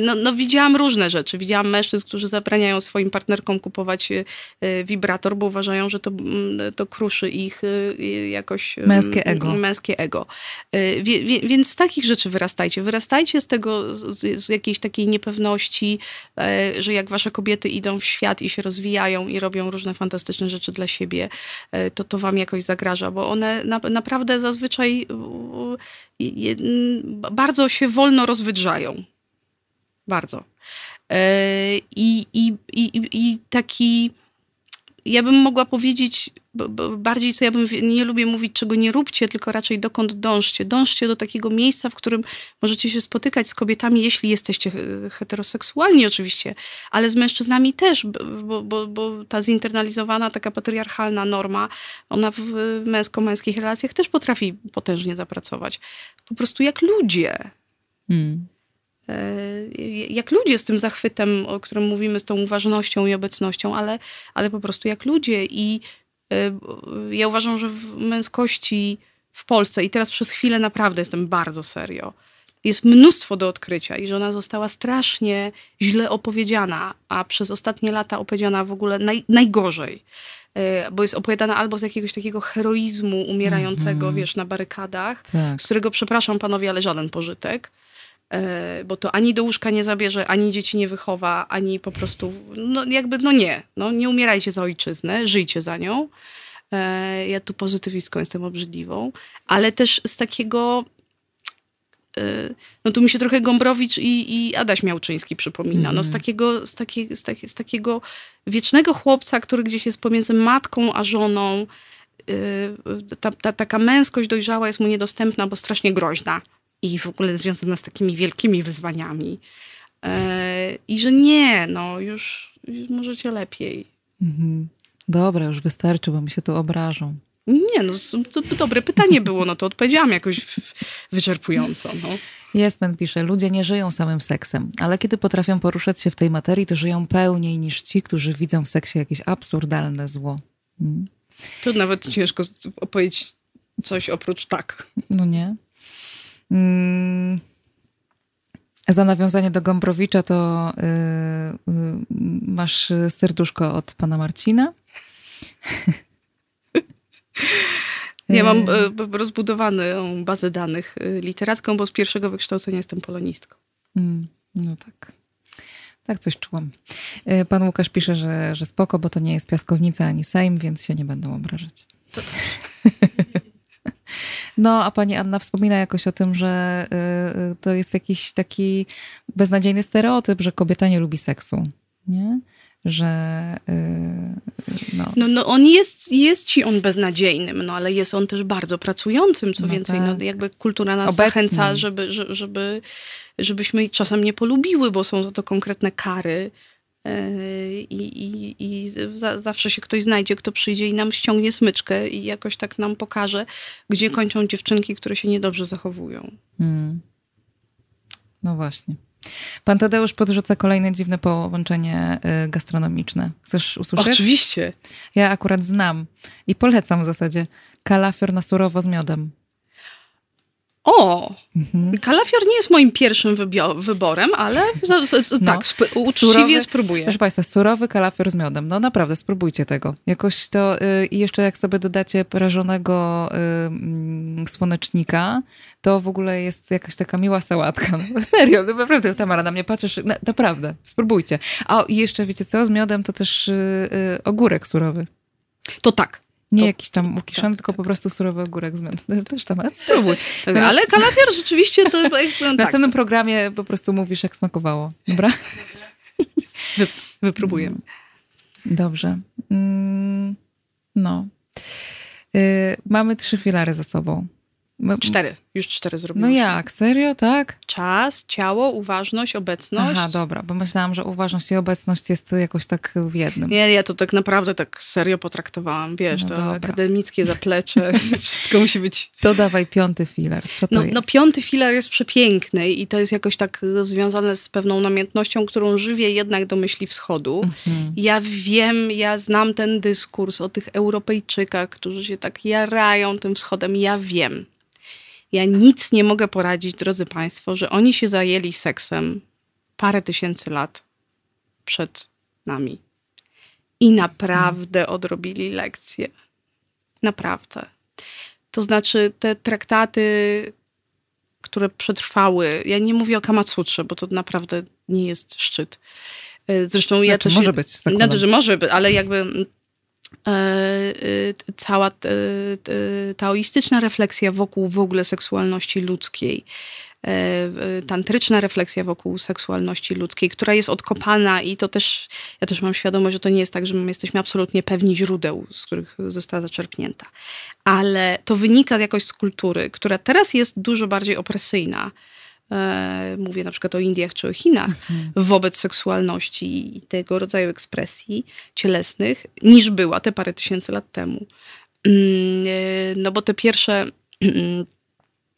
No, no, widziałam różne rzeczy. Widziałam mężczyzn, którzy zabraniają swoim partnerkom kupować e, wibrator, bo uważają, że to, to kruszy ich e, jakoś męskie ego. Męskie ego. E, więc z takich rzeczy wyrastajcie. Wyrastajcie z tego, z jakiejś takiej niepewności, że jak wasze kobiety idą w świat i się rozwijają i robią różne fantastyczne rzeczy dla siebie, to to wam jakoś zagraża, bo one na, naprawdę zazwyczaj bardzo się wolno rozwydrzają. Bardzo. E, I, i, i, i taki ja bym mogła powiedzieć bardziej, co ja bym nie lubię mówić, czego nie róbcie, tylko raczej dokąd dążcie. Dążcie do takiego miejsca, w którym możecie się spotykać z kobietami, jeśli jesteście heteroseksualni oczywiście, ale z mężczyznami też, bo, bo, bo ta zinternalizowana, taka patriarchalna norma, ona w męsko-męskich relacjach też potrafi potężnie zapracować. Po prostu jak ludzie. Hmm. E, jak ludzie z tym zachwytem, o którym mówimy, z tą uważnością i obecnością, ale, ale po prostu jak ludzie. I e, ja uważam, że w męskości w Polsce, i teraz przez chwilę naprawdę jestem bardzo serio, jest mnóstwo do odkrycia i że ona została strasznie źle opowiedziana, a przez ostatnie lata opowiedziana w ogóle naj, najgorzej. E, bo jest opowiadana albo z jakiegoś takiego heroizmu umierającego, mm -hmm. wiesz, na barykadach, tak. z którego, przepraszam panowie, ale żaden pożytek bo to ani do łóżka nie zabierze, ani dzieci nie wychowa, ani po prostu, no jakby, no nie, no nie umierajcie za ojczyznę, żyjcie za nią. E, ja tu pozytywistką jestem obrzydliwą, ale też z takiego, e, no tu mi się trochę Gombrowicz i, i Adaś Miałczyński przypomina, no z mhm. takiego, z, takie, z, takie, z takiego wiecznego chłopca, który gdzieś jest pomiędzy matką a żoną, ta, ta, taka męskość dojrzała jest mu niedostępna, bo strasznie groźna i w ogóle związana z takimi wielkimi wyzwaniami. E, I że nie, no już, już możecie lepiej. Mhm. Dobra, już wystarczy, bo mi się tu obrażą. Nie, no to dobre pytanie było, no to odpowiedziałam jakoś wyczerpująco. No. Jesmen pisze, ludzie nie żyją samym seksem, ale kiedy potrafią poruszać się w tej materii, to żyją pełniej niż ci, którzy widzą w seksie jakieś absurdalne zło. Hmm? To nawet ciężko opowiedzieć coś oprócz tak. No nie? Mm, za nawiązanie do Gombrowicza to y, y, masz serduszko od pana Marcina. Ja mam y, rozbudowaną bazę danych literatką, bo z pierwszego wykształcenia jestem polonistką. Mm, no tak. Tak coś czułam. Pan Łukasz pisze, że, że spoko, bo to nie jest piaskownica ani Sejm, więc się nie będą obrażać. To tak. No, a pani Anna wspomina jakoś o tym, że y, y, to jest jakiś taki beznadziejny stereotyp, że kobieta nie lubi seksu. Nie? że y, no, No, no on jest, jest ci on beznadziejnym, no ale jest on też bardzo pracującym, co No więcej, tak. no jakby kultura nas Obecnym. zachęca, żeby, że- żeby, żebyśmy czasem nie polubiły, bo są za to konkretne kary. I, i, i za, zawsze się ktoś znajdzie, kto przyjdzie i nam ściągnie smyczkę i jakoś tak nam pokaże, gdzie kończą dziewczynki, które się niedobrze zachowują. mm. no właśnie. Pan Tadeusz podrzuca kolejne dziwne połączenie y, gastronomiczne. Chcesz usłyszeć? Oczywiście. Ja akurat znam i polecam w zasadzie kalafior na surowo z miodem. O! Mhm. Kalafior nie jest moim pierwszym wyborem, ale za, za, za, No. tak, sp- uczciwie Surowy- spróbuję. Proszę Państwa, surowy kalafior z miodem. No naprawdę, spróbujcie tego. Jakoś to y, i jeszcze jak sobie dodacie prażonego y, mm, słonecznika, to w ogóle jest jakaś taka miła sałatka. No, serio, no naprawdę, Tamara, na mnie patrzysz, na, naprawdę, spróbujcie. A i jeszcze, wiecie co, z miodem to też y, y, ogórek surowy. To tak. Nie To- jakiś tam ukiszony, tak, tylko tak. po prostu surowy ogórek z. Też tam, spróbuj. Tak, ale kalafior rzeczywiście to... No, W tak, następnym programie po prostu mówisz, jak smakowało. Dobra? wy, wypróbujemy. Dobrze. Mm, No. Y, mamy trzy filary za sobą. Cztery. Już cztery No zrobiłem. jak? Serio? Tak? Czas, ciało, uważność, obecność. Aha, dobra, bo myślałam, że uważność i obecność jest jakoś tak w jednym. Nie, ja to tak naprawdę tak serio potraktowałam. Wiesz, No to dobra. akademickie zaplecze. Wszystko musi być... To dawaj piąty filar. Co to No, jest? no piąty filar jest przepiękny i to jest jakoś tak związane z pewną namiętnością, którą żywię jednak do myśli wschodu. Mhm. Ja wiem, ja znam ten dyskurs o tych Europejczykach, którzy się tak jarają tym wschodem. Ja wiem. Ja nic nie mogę poradzić, drodzy Państwo, że oni się zajęli seksem parę tysięcy lat przed nami. I naprawdę odrobili lekcje. Naprawdę. To znaczy, te traktaty, które przetrwały, ja nie mówię o Kamasutrze, bo to naprawdę nie jest szczyt. E, Zresztą ja Znaczy, też. może być, zakładam. Znaczy, że może być, ale jakby cała e, e, taoistyczna refleksja wokół w ogóle seksualności ludzkiej, e, e, tantryczna refleksja wokół seksualności ludzkiej, która jest odkopana i to też, ja też mam świadomość, że to nie jest tak, że my jesteśmy absolutnie pewni źródeł, z których została zaczerpnięta. Ale to wynika jakoś z kultury, która teraz jest dużo bardziej opresyjna. E, Mówię na przykład o Indiach czy o Chinach, wobec seksualności i tego rodzaju ekspresji cielesnych, niż była te parę tysięcy lat temu. Mm, e, No bo te pierwsze,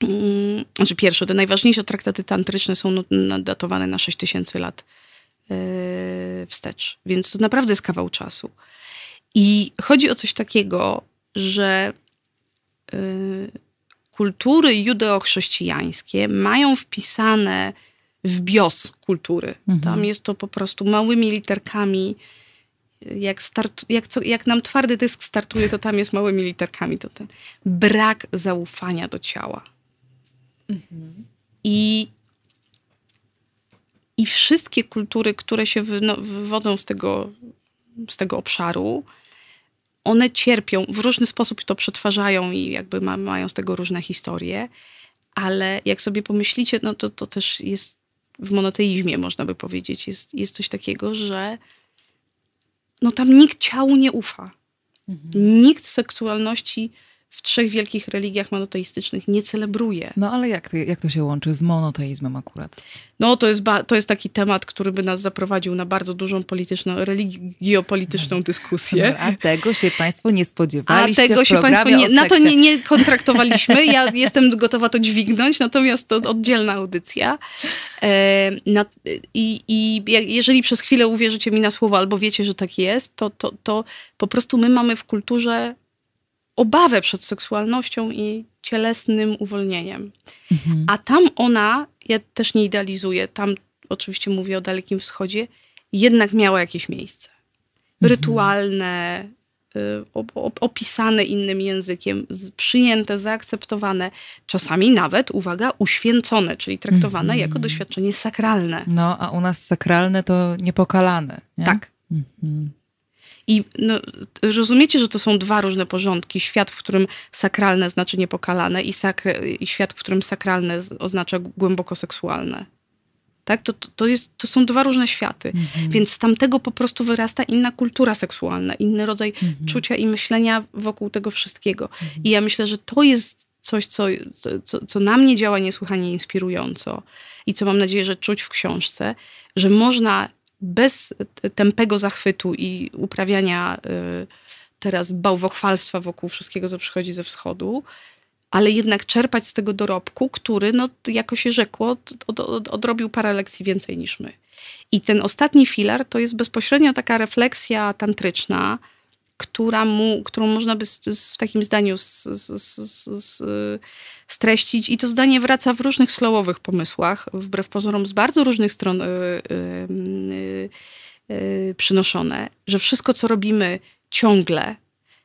mm, znaczy pierwsze, te najważniejsze traktaty tantryczne są datowane na 6 tysięcy lat e, wstecz. Więc to naprawdę jest kawał czasu. I chodzi o coś takiego, że kultury judeo-chrześcijańskie mają wpisane w bios kultury. Tam jest to po prostu małymi literkami. Jak, start, jak, co, jak nam twardy dysk startuje, to tam jest małymi literkami. To ten brak zaufania do ciała. I, I wszystkie kultury, które się no, wywodzą z tego, z tego obszaru, one cierpią, w różny sposób to przetwarzają i jakby ma, mają z tego różne historie, ale jak sobie pomyślicie, no to, to też jest w monoteizmie, można by powiedzieć, jest, jest coś takiego, że no tam nikt ciału nie ufa. Nikt seksualności w trzech wielkich religiach monoteistycznych nie celebruje. No ale jak to, jak to się łączy z monoteizmem akurat? No to jest, to jest taki temat, który by nas zaprowadził na bardzo dużą polityczną, religiopolityczną dyskusję. A tego się Państwo nie A spodziewaliście tego w się Państwo nie, na to nie, nie kontraktowaliśmy. Ja jestem gotowa to dźwignąć, natomiast to oddzielna audycja. E, na, i, I jeżeli przez chwilę uwierzycie mi na słowo albo wiecie, że tak jest, to, to, to po prostu my mamy w kulturze obawę przed seksualnością i cielesnym uwolnieniem. Mhm. A tam ona, ja też nie idealizuję, tam oczywiście mówię o Dalekim Wschodzie, jednak miała jakieś miejsce. Rytualne, y, op- op- opisane innym językiem, przyjęte, zaakceptowane, czasami nawet, uwaga, uświęcone, czyli traktowane jako doświadczenie sakralne. No, a u nas sakralne to niepokalane. Nie? Tak. Mhm. I no, rozumiecie, że to są dwa różne porządki. Świat, w którym sakralne znaczy niepokalane i, i świat, w którym sakralne oznacza głęboko seksualne. Tak? To, to, jest, to są dwa różne światy. Mhm. Więc z tamtego po prostu wyrasta inna kultura seksualna, inny rodzaj Mhm. czucia i myślenia wokół tego wszystkiego. I ja myślę, że to jest coś, co, co, co na mnie działa niesłychanie inspirująco i co mam nadzieję, że czuć w książce, że można bez tępego zachwytu i uprawiania y, teraz bałwochwalstwa wokół wszystkiego, co przychodzi ze wschodu, ale jednak czerpać z tego dorobku, który, no, jako się rzekło, od, od, odrobił parę lekcji więcej niż my. I ten ostatni filar to jest bezpośrednio taka refleksja tantryczna, która mu, którą można by w takim zdaniu streścić. I to zdanie wraca w różnych slowowych pomysłach, wbrew pozorom z bardzo różnych stron y, y, y, przynoszone, że wszystko, co robimy ciągle,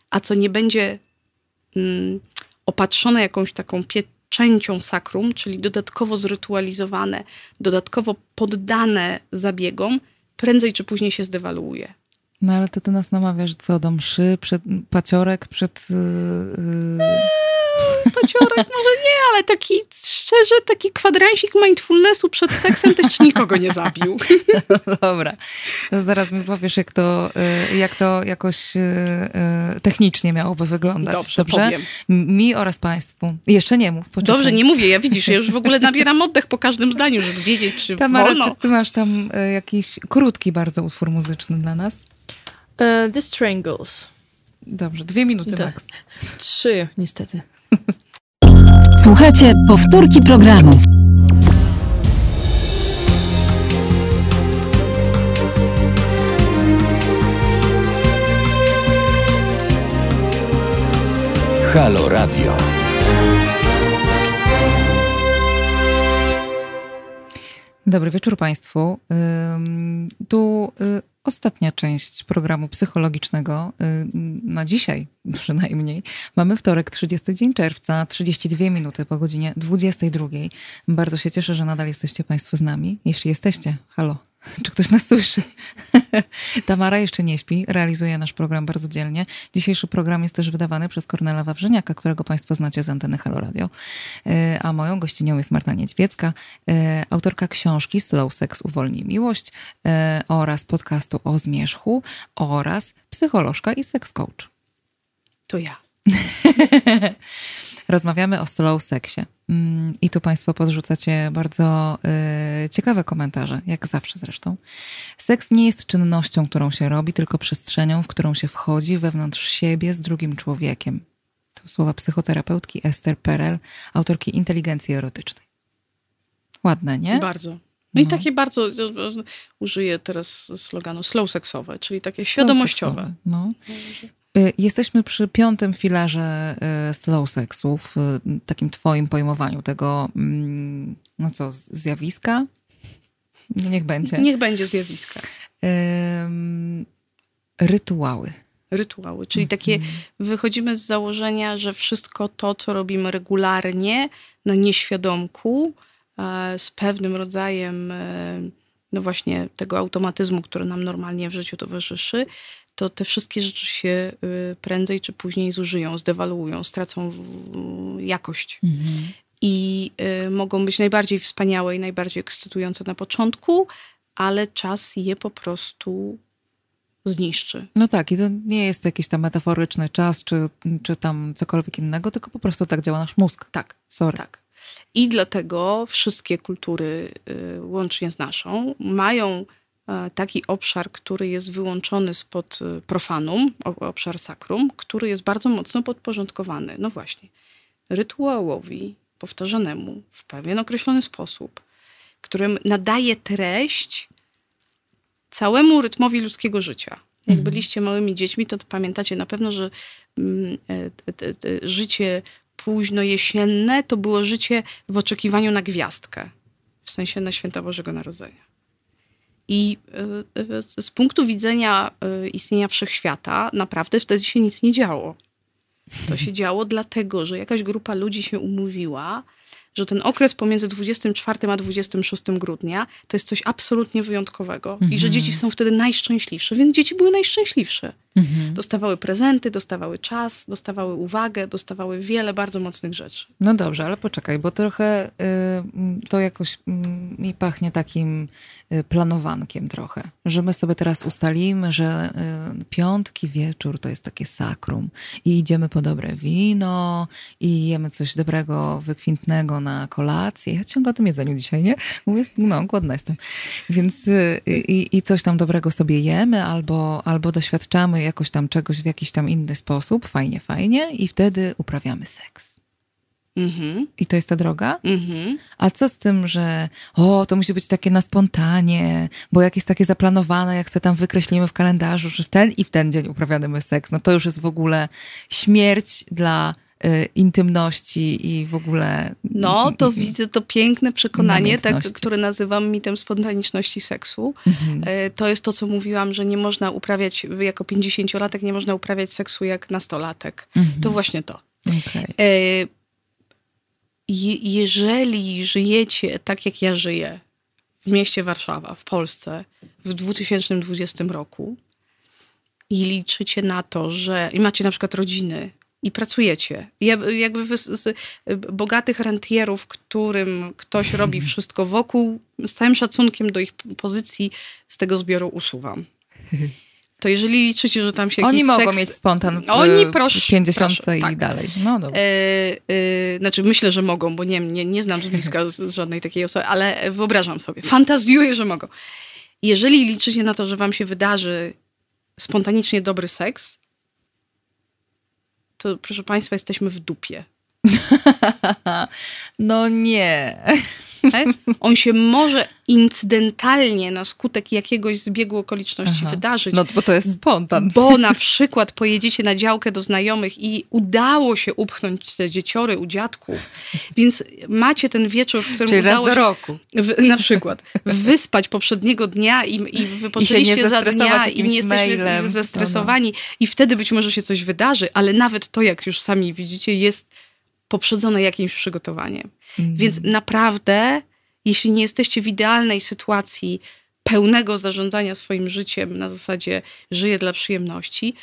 a co nie będzie mm, opatrzone jakąś taką pieczęcią sakrum, czyli dodatkowo zrytualizowane, dodatkowo poddane zabiegom, prędzej czy później się zdewaluuje. No ale to ty nas namawiasz co do mszy, przed, paciorek przed... Yy, Paciorek może nie, ale taki, szczerze, taki kwadransik mindfulnessu przed seksem też ci nikogo nie zabił. Dobra, to zaraz mi powiesz, jak to, y, jak to jakoś y, technicznie miałoby wyglądać. Dobrze, powiem. M- Mi oraz Państwu. Jeszcze nie mów, poczekaj. Dobrze, nie mówię, ja widzisz, ja już w ogóle nabieram oddech po każdym zdaniu, żeby wiedzieć, czy Tamara, wolno. ty, ty masz tam jakiś krótki bardzo utwór muzyczny dla nas. E, The Strangles. Dobrze, dwie minuty Tak. max. Trzy, niestety. Słuchajcie powtórki programu. Halo Radio. Dobry wieczór Państwu. Tu y, ostatnia część programu psychologicznego y, na dzisiaj przynajmniej. Mamy wtorek, 30 dzień czerwca, 32 minuty po godzinie 22. Bardzo się cieszę, że nadal jesteście Państwo z nami. Jeśli jesteście, halo, czy ktoś nas słyszy? Tamara jeszcze nie śpi, realizuje nasz program bardzo dzielnie. Dzisiejszy program jest też wydawany przez Kornela Wawrzyniaka, którego Państwo znacie z anteny Halo Radio. E, A moją gościnią jest Marta Niedźwiecka, e, autorka książki Slow Sex Uwolni Miłość e, oraz podcastu o zmierzchu oraz psycholożka i sex coach. To ja. Rozmawiamy o slow seksie. Mm, I tu Państwo podrzucacie bardzo y, ciekawe komentarze, jak zawsze zresztą. Seks nie jest czynnością, którą się robi, tylko przestrzenią, w którą się wchodzi wewnątrz siebie z drugim człowiekiem. To słowa psychoterapeutki Esther Perel, autorki inteligencji erotycznej. Ładne, nie? Bardzo. No i No. takie bardzo, e, e, użyję teraz sloganu slow seksowe, czyli takie Slow świadomościowe. seksowe, No. Y, Jesteśmy przy piątym filarze y, slow seksu, w y, takim twoim pojmowaniu tego, mm, no co, zjawiska? Niech będzie. Niech będzie zjawiska. Rytuały. Rytuały, czyli takie wychodzimy z założenia, że wszystko to, co robimy regularnie na nieświadomku, e, z pewnym rodzajem e, no właśnie tego automatyzmu, który nam normalnie w życiu towarzyszy, to te wszystkie rzeczy się y, prędzej czy później zużyją, zdewaluują, stracą jakość. I y, mogą być najbardziej wspaniałe i najbardziej ekscytujące na początku, ale czas je po prostu zniszczy. No tak, i to nie jest jakiś tam metaforyczny czas, czy, czy tam cokolwiek innego, tylko po prostu tak działa nasz mózg. Tak. Sorry. Tak. I dlatego wszystkie kultury, y, łącznie z naszą, mają e, taki obszar, który jest wyłączony spod y, profanum, obszar sakrum, który jest bardzo mocno podporządkowany, no właśnie, rytuałowi powtarzanemu w pewien określony sposób, którym nadaje treść całemu rytmowi ludzkiego życia. Jak byliście małymi dziećmi, to pamiętacie na pewno, że mm, e, życie późno jesienne to było życie w oczekiwaniu na gwiazdkę, w sensie na święta Bożego Narodzenia. I e, e, z punktu widzenia e, istnienia wszechświata, naprawdę wtedy się nic nie działo. To się działo dlatego, że jakaś grupa ludzi się umówiła, że ten okres pomiędzy 24 a 26 grudnia to jest coś absolutnie wyjątkowego i że Mhm. dzieci są wtedy najszczęśliwsze, więc dzieci były najszczęśliwsze. Mhm. Dostawały prezenty, dostawały czas, dostawały uwagę, dostawały wiele bardzo mocnych rzeczy. No dobrze, ale poczekaj, bo trochę y, to jakoś mm, mi pachnie takim y, planowankiem trochę, że my sobie teraz ustalimy, że y, piątki wieczór to jest takie sakrum i idziemy po dobre wino i jemy coś dobrego, wykwintnego na kolację. Ja ciągle o tym jedzeniu dzisiaj, nie? Mówię, no głodna jestem. Więc y, i, i coś tam dobrego sobie jemy albo, albo doświadczamy jakoś tam czegoś w jakiś tam inny sposób, fajnie, fajnie i wtedy uprawiamy seks. Mhm, I to jest ta droga? mhm. A co z tym, że o, to musi być takie na spontanie, bo jak jest takie zaplanowane, jak sobie tam wykreślimy w kalendarzu, że w ten i w ten dzień uprawiamy seks, no to już jest w ogóle śmierć dla intymności i w ogóle... No, to widzę to piękne przekonanie, tak, które nazywam mitem spontaniczności seksu. Mhm. E, To jest to, co mówiłam, że nie można uprawiać, jako 50-latek nie można uprawiać seksu jak nastolatek. Mhm. To właśnie to. E, je- jeżeli żyjecie tak, jak ja żyję w mieście Warszawa, w Polsce, w 2020 roku i liczycie na to, że i macie na przykład rodziny i pracujecie, ja, jakby wy, z, bogatych rentierów, którym ktoś robi wszystko wokół, z całym szacunkiem do ich pozycji z tego zbioru usuwam. To jeżeli liczycie, że tam się Oni mogą seks... mieć spontan w, Oni, proszę, 50 proszę, i tak. dalej. No dobra. E, e, znaczy, myślę, że mogą, bo nie, nie, nie znam z bliska z żadnej takiej osoby, ale wyobrażam sobie, fantazjuję, że mogą. Jeżeli liczycie na to, że wam się wydarzy spontanicznie dobry seks, to proszę Państwa, jesteśmy w dupie. No nie. Tak? On się może incydentalnie na skutek jakiegoś zbiegu okoliczności Aha. wydarzyć. No bo to jest spontan. Bo na przykład pojedziecie na działkę do znajomych i udało się upchnąć te dzieciory u dziadków, więc macie ten wieczór, w którym Czyli raz udało do się roku. w, na przykład wyspać poprzedniego dnia i, i wypoczęliście za zestresować dnia i nie jesteście mailem. No, zestresowani i wtedy być może się coś wydarzy, ale nawet to, jak już sami widzicie, jest poprzedzone jakimś przygotowaniem. Mhm. Więc naprawdę, jeśli nie jesteście w idealnej sytuacji pełnego zarządzania swoim życiem na zasadzie żyję dla przyjemności,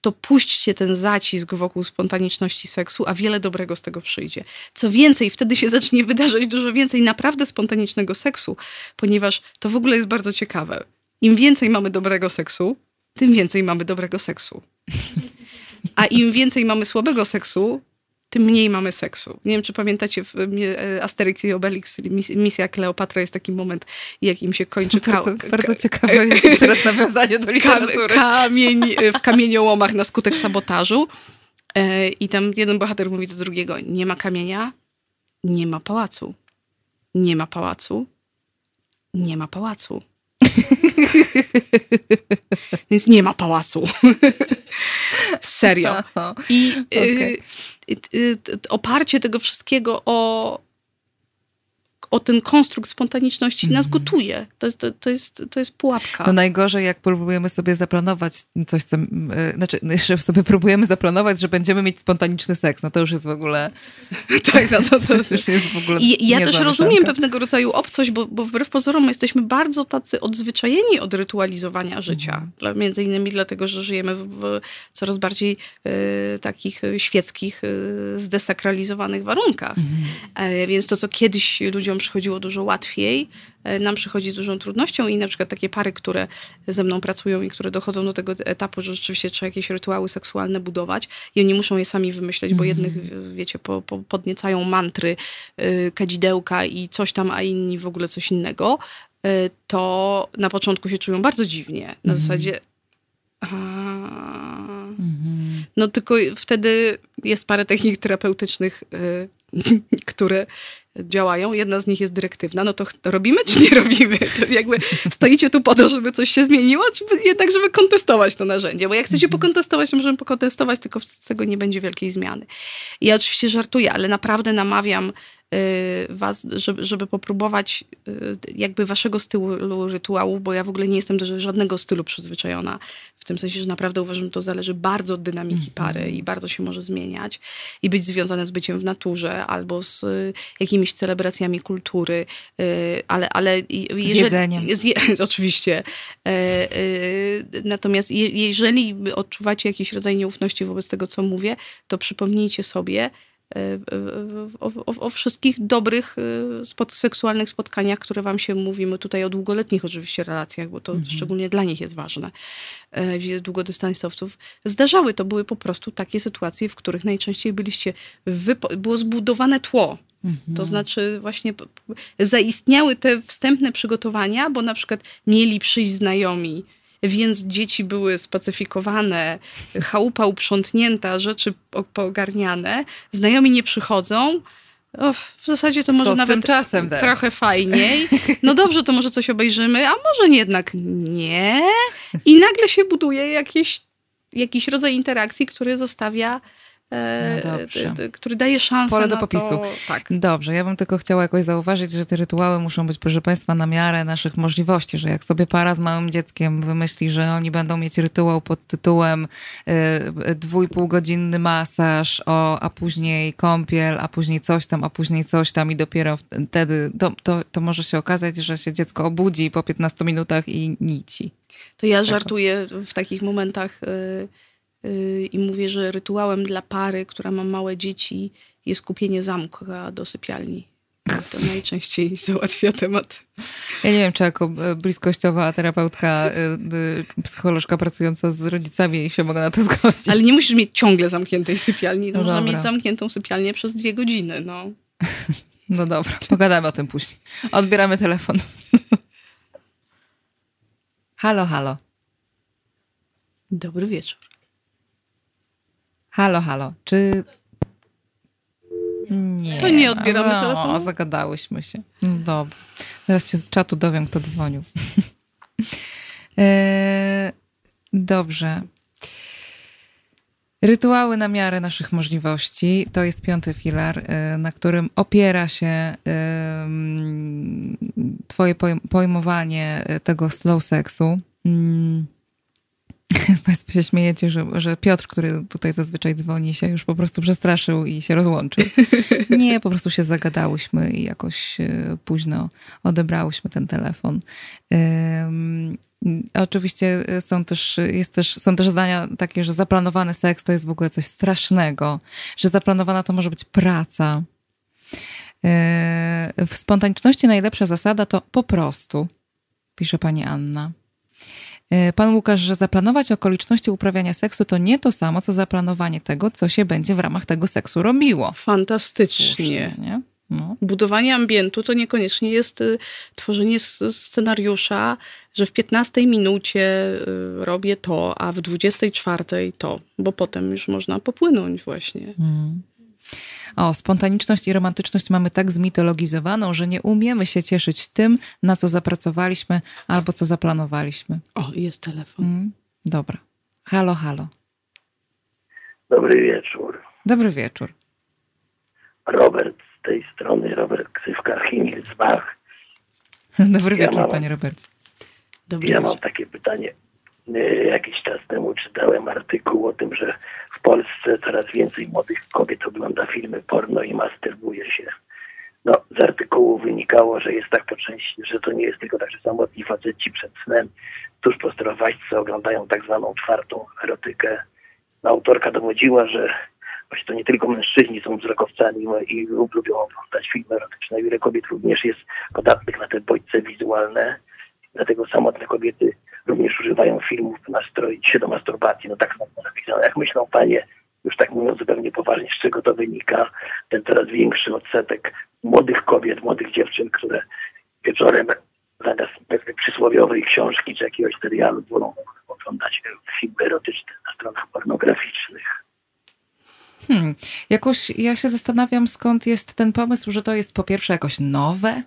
to puśćcie ten zacisk wokół spontaniczności seksu, a wiele dobrego z tego przyjdzie. Co więcej, wtedy się zacznie wydarzać dużo więcej naprawdę spontanicznego seksu, ponieważ to w ogóle jest bardzo ciekawe. Im więcej mamy dobrego seksu, tym więcej mamy dobrego seksu. A im więcej mamy słabego seksu, tym mniej mamy seksu. Nie wiem, czy pamiętacie w e, Asterix i Obelix, mis- misja Kleopatra jest taki moment, jak im się kończy ka- Bardzo, bardzo ciekawe teraz nawiązanie do literatury. kamień e, w kamieniołomach na skutek sabotażu. E, I tam jeden bohater mówi do drugiego, nie ma kamienia, nie ma pałacu. Nie ma pałacu, nie ma pałacu. Więc nie ma pałacu. Serio. I y, Okej. y, y, y, oparcie tego wszystkiego o, o ten konstrukt spontaniczności nas gotuje. To jest, to, to jest, to jest pułapka. No najgorzej, jak próbujemy sobie zaplanować coś, co... y, Znaczy, no jeszcze sobie próbujemy zaplanować, że będziemy mieć spontaniczny seks. No to już jest w ogóle... tak, no to, to, To już jest w ogóle I ja też rozumiem pewnego rodzaju obcość, bo, bo wbrew pozorom my jesteśmy bardzo tacy odzwyczajeni od rytualizowania życia. Mhm. Dla, między innymi dlatego, że żyjemy w, w coraz bardziej e, takich świeckich, e, zdesakralizowanych warunkach. Mhm. E, więc to, co kiedyś ludziom przychodziło dużo łatwiej, e, nam przychodzi z dużą trudnością i na przykład takie pary, które ze mną pracują i które dochodzą do tego etapu, że rzeczywiście trzeba jakieś rytuały seksualne budować i oni muszą je sami wymyśleć, bo jednych, wiecie, po, po, podniecają mantry, y, kadzidełka i coś tam, a inni w ogóle coś innego, y, to na początku się czują bardzo dziwnie. Na zasadzie a, Mhm. no tylko wtedy jest parę technik terapeutycznych, y, które działają. Jedna z nich jest dyrektywna. No to robimy czy nie robimy? To jakby stoicie tu po to, żeby coś się zmieniło, czy jednak, żeby kontestować to narzędzie? Bo jak chcecie pokontestować, to możemy pokontestować, tylko z tego nie będzie wielkiej zmiany. I ja oczywiście żartuję, ale naprawdę namawiam was, żeby, żeby popróbować y, jakby waszego stylu rytuałów, bo ja w ogóle nie jestem do żadnego stylu przyzwyczajona. W tym sensie, że naprawdę uważam, że to zależy bardzo od dynamiki pary i bardzo się może zmieniać i być związane z byciem w naturze albo z y, jakimiś celebracjami kultury, y, ale, ale jeżeli, jedzeniem. z oczywiście. E, Natomiast je, jeżeli odczuwacie jakiś rodzaj nieufności wobec tego, co mówię, to przypomnijcie sobie o, o, o wszystkich dobrych e, spot, seksualnych spotkaniach, które wam się mówimy tutaj o długoletnich oczywiście relacjach, bo to szczególnie dla nich jest ważne, e, długodystansowców. Zdarzały to były po prostu takie sytuacje, w których najczęściej byliście, było zbudowane tło. To znaczy właśnie zaistniały te wstępne przygotowania, bo na przykład mieli przyjść znajomi, więc dzieci były spacyfikowane, chałupa uprzątnięta, rzeczy po- poogarniane. Znajomi nie przychodzą. O, w zasadzie to może nawet czasem trochę fajniej. No dobrze, to może coś obejrzymy, a może jednak nie. I nagle się buduje jakieś, jakiś rodzaj interakcji, który zostawia, No dobrze. d- d- który daje szansę Pole do na popisu. To, tak. Dobrze, ja bym tylko chciała jakoś zauważyć, że te rytuały muszą być, proszę Państwa, na miarę naszych możliwości, że jak sobie para z małym dzieckiem wymyśli, że oni będą mieć rytuał pod tytułem y, dwójpółgodzinny masaż, o, a później kąpiel, a później coś tam, a później coś tam i dopiero wtedy to, to, to może się okazać, że się dziecko obudzi po 15 minutach i nici. To ja żartuję w takich momentach y, i mówię, że rytuałem dla pary, która ma małe dzieci, jest kupienie zamka do sypialni. To najczęściej załatwia temat. Ja nie wiem, czy jako e, bliskościowa terapeutka, y, y, psycholożka pracująca z rodzicami się mogę na to zgodzić. Ale nie musisz mieć ciągle zamkniętej sypialni. No można dobra. mieć zamkniętą sypialnię przez dwie godziny. No. No dobra, pogadamy o tym później. Odbieramy telefon. Halo, halo. Dobry wieczór. Halo, halo. Czy. Nie. To nie odbieramy no, telefonu? zagadałyśmy się. No dobra. Teraz się z czatu dowiem, kto dzwonił. e, dobrze. Rytuały na miarę naszych możliwości to jest piąty filar, e, na którym opiera się Twoje pojm- pojmowanie tego slow seksu. Państwo się śmiejecie, że, że Piotr, który tutaj zazwyczaj dzwoni, się już po prostu przestraszył i się rozłączył. Nie, po prostu się zagadałyśmy i jakoś e, późno odebrałyśmy ten telefon. Ym, Oczywiście są też, jest też, są też zdania takie, że zaplanowany seks to jest w ogóle coś strasznego, że zaplanowana to może być praca. Yy, W spontaniczności najlepsza zasada to po prostu, pisze pani Anna. Yy, Pan Łukasz, że zaplanować okoliczności uprawiania seksu to nie to samo, co zaplanowanie tego, co się będzie w ramach tego seksu robiło. Fantastycznie. Słusznie, nie? No. Budowanie ambientu to niekoniecznie jest y, tworzenie scenariusza, że w 15 minucie y, robię to, a w 24 to, bo potem już można popłynąć właśnie. Mm. O, spontaniczność i romantyczność mamy tak zmitologizowaną, że nie umiemy się cieszyć tym, na co zapracowaliśmy albo co zaplanowaliśmy. O, jest telefon. Mm. Dobra. Halo, halo. Dobry wieczór. Dobry wieczór. Robert z tej strony, Robert Ksywka Himmelsbach. Dobry Ja wieczór, mam- panie Robercie. Dobry Ja mam wieczór. takie pytanie. Y, Jakiś czas temu czytałem artykuł o tym, że w Polsce coraz więcej młodych kobiet ogląda filmy porno i masturbuje się. No, z artykułu wynikało, że jest tak po części, że to nie jest tylko tak, że samotni faceci przed snem tuż po strowaśce oglądają tak zwaną czwartą erotykę. No, autorka dowodziła, że właśnie to nie tylko mężczyźni są wzrokowcami i lub lubią oglądać filmy erotyczne. Wiele kobiet również jest podatnych na te bodźce wizualne. Dlatego samotne kobiety również używają filmów, by nastroić się do masturbacji. No tak napisane. Jak myślą panie, już tak mówiąc zupełnie poważnie, z czego to wynika, ten coraz większy odsetek młodych kobiet, młodych dziewczyn, które wieczorem zamiast pewnej przysłowiowej książki czy jakiegoś serialu wolą oglądać filmy erotyczne na stronach pornograficznych. Hmm. Jakoś ja się zastanawiam, skąd jest ten pomysł, że to jest po pierwsze jakoś nowe.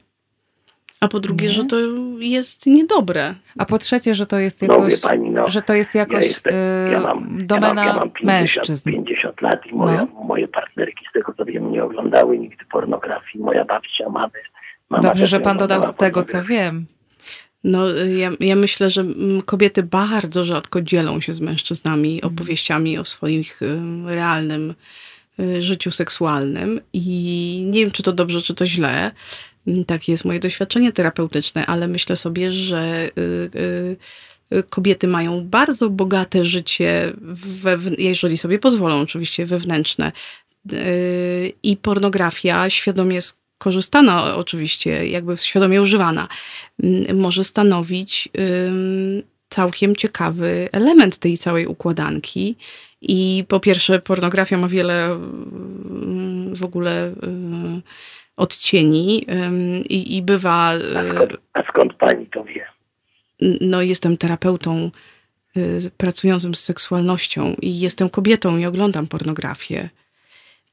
A po drugie, Nie? że to jest niedobre. A po trzecie, że to jest No, jakoś, wie pani, no, że to jest jakoś ja, jestem, ja y, mam, domena ja mam, ja mam 50, mężczyzn. 50 lat i moja, moje partnerki z tego co wiem nie oglądały nigdy pornografii. Moja babcia, mamy. Mama Dobrze, że pan dodał z tego, co wiem. No, ja, ja myślę, że mm, kobiety bardzo rzadko dzielą się z mężczyznami Mhm. opowieściami o swoich ym, realnym y, życiu seksualnym i nie wiem, czy to dobrze, czy to źle. Takie jest moje doświadczenie terapeutyczne, ale myślę sobie, że y, y, y, kobiety mają bardzo bogate życie, jeżeli sobie pozwolą, oczywiście wewnętrzne. I pornografia świadomie skorzystana, oczywiście, jakby świadomie używana, może stanowić całkiem ciekawy element tej całej układanki. I po pierwsze, pornografia ma wiele w ogóle odcieni i, i bywa. A y, skąd, a skąd pani to wie? no, jestem terapeutą y, pracującym z seksualnością i jestem kobietą i oglądam pornografię.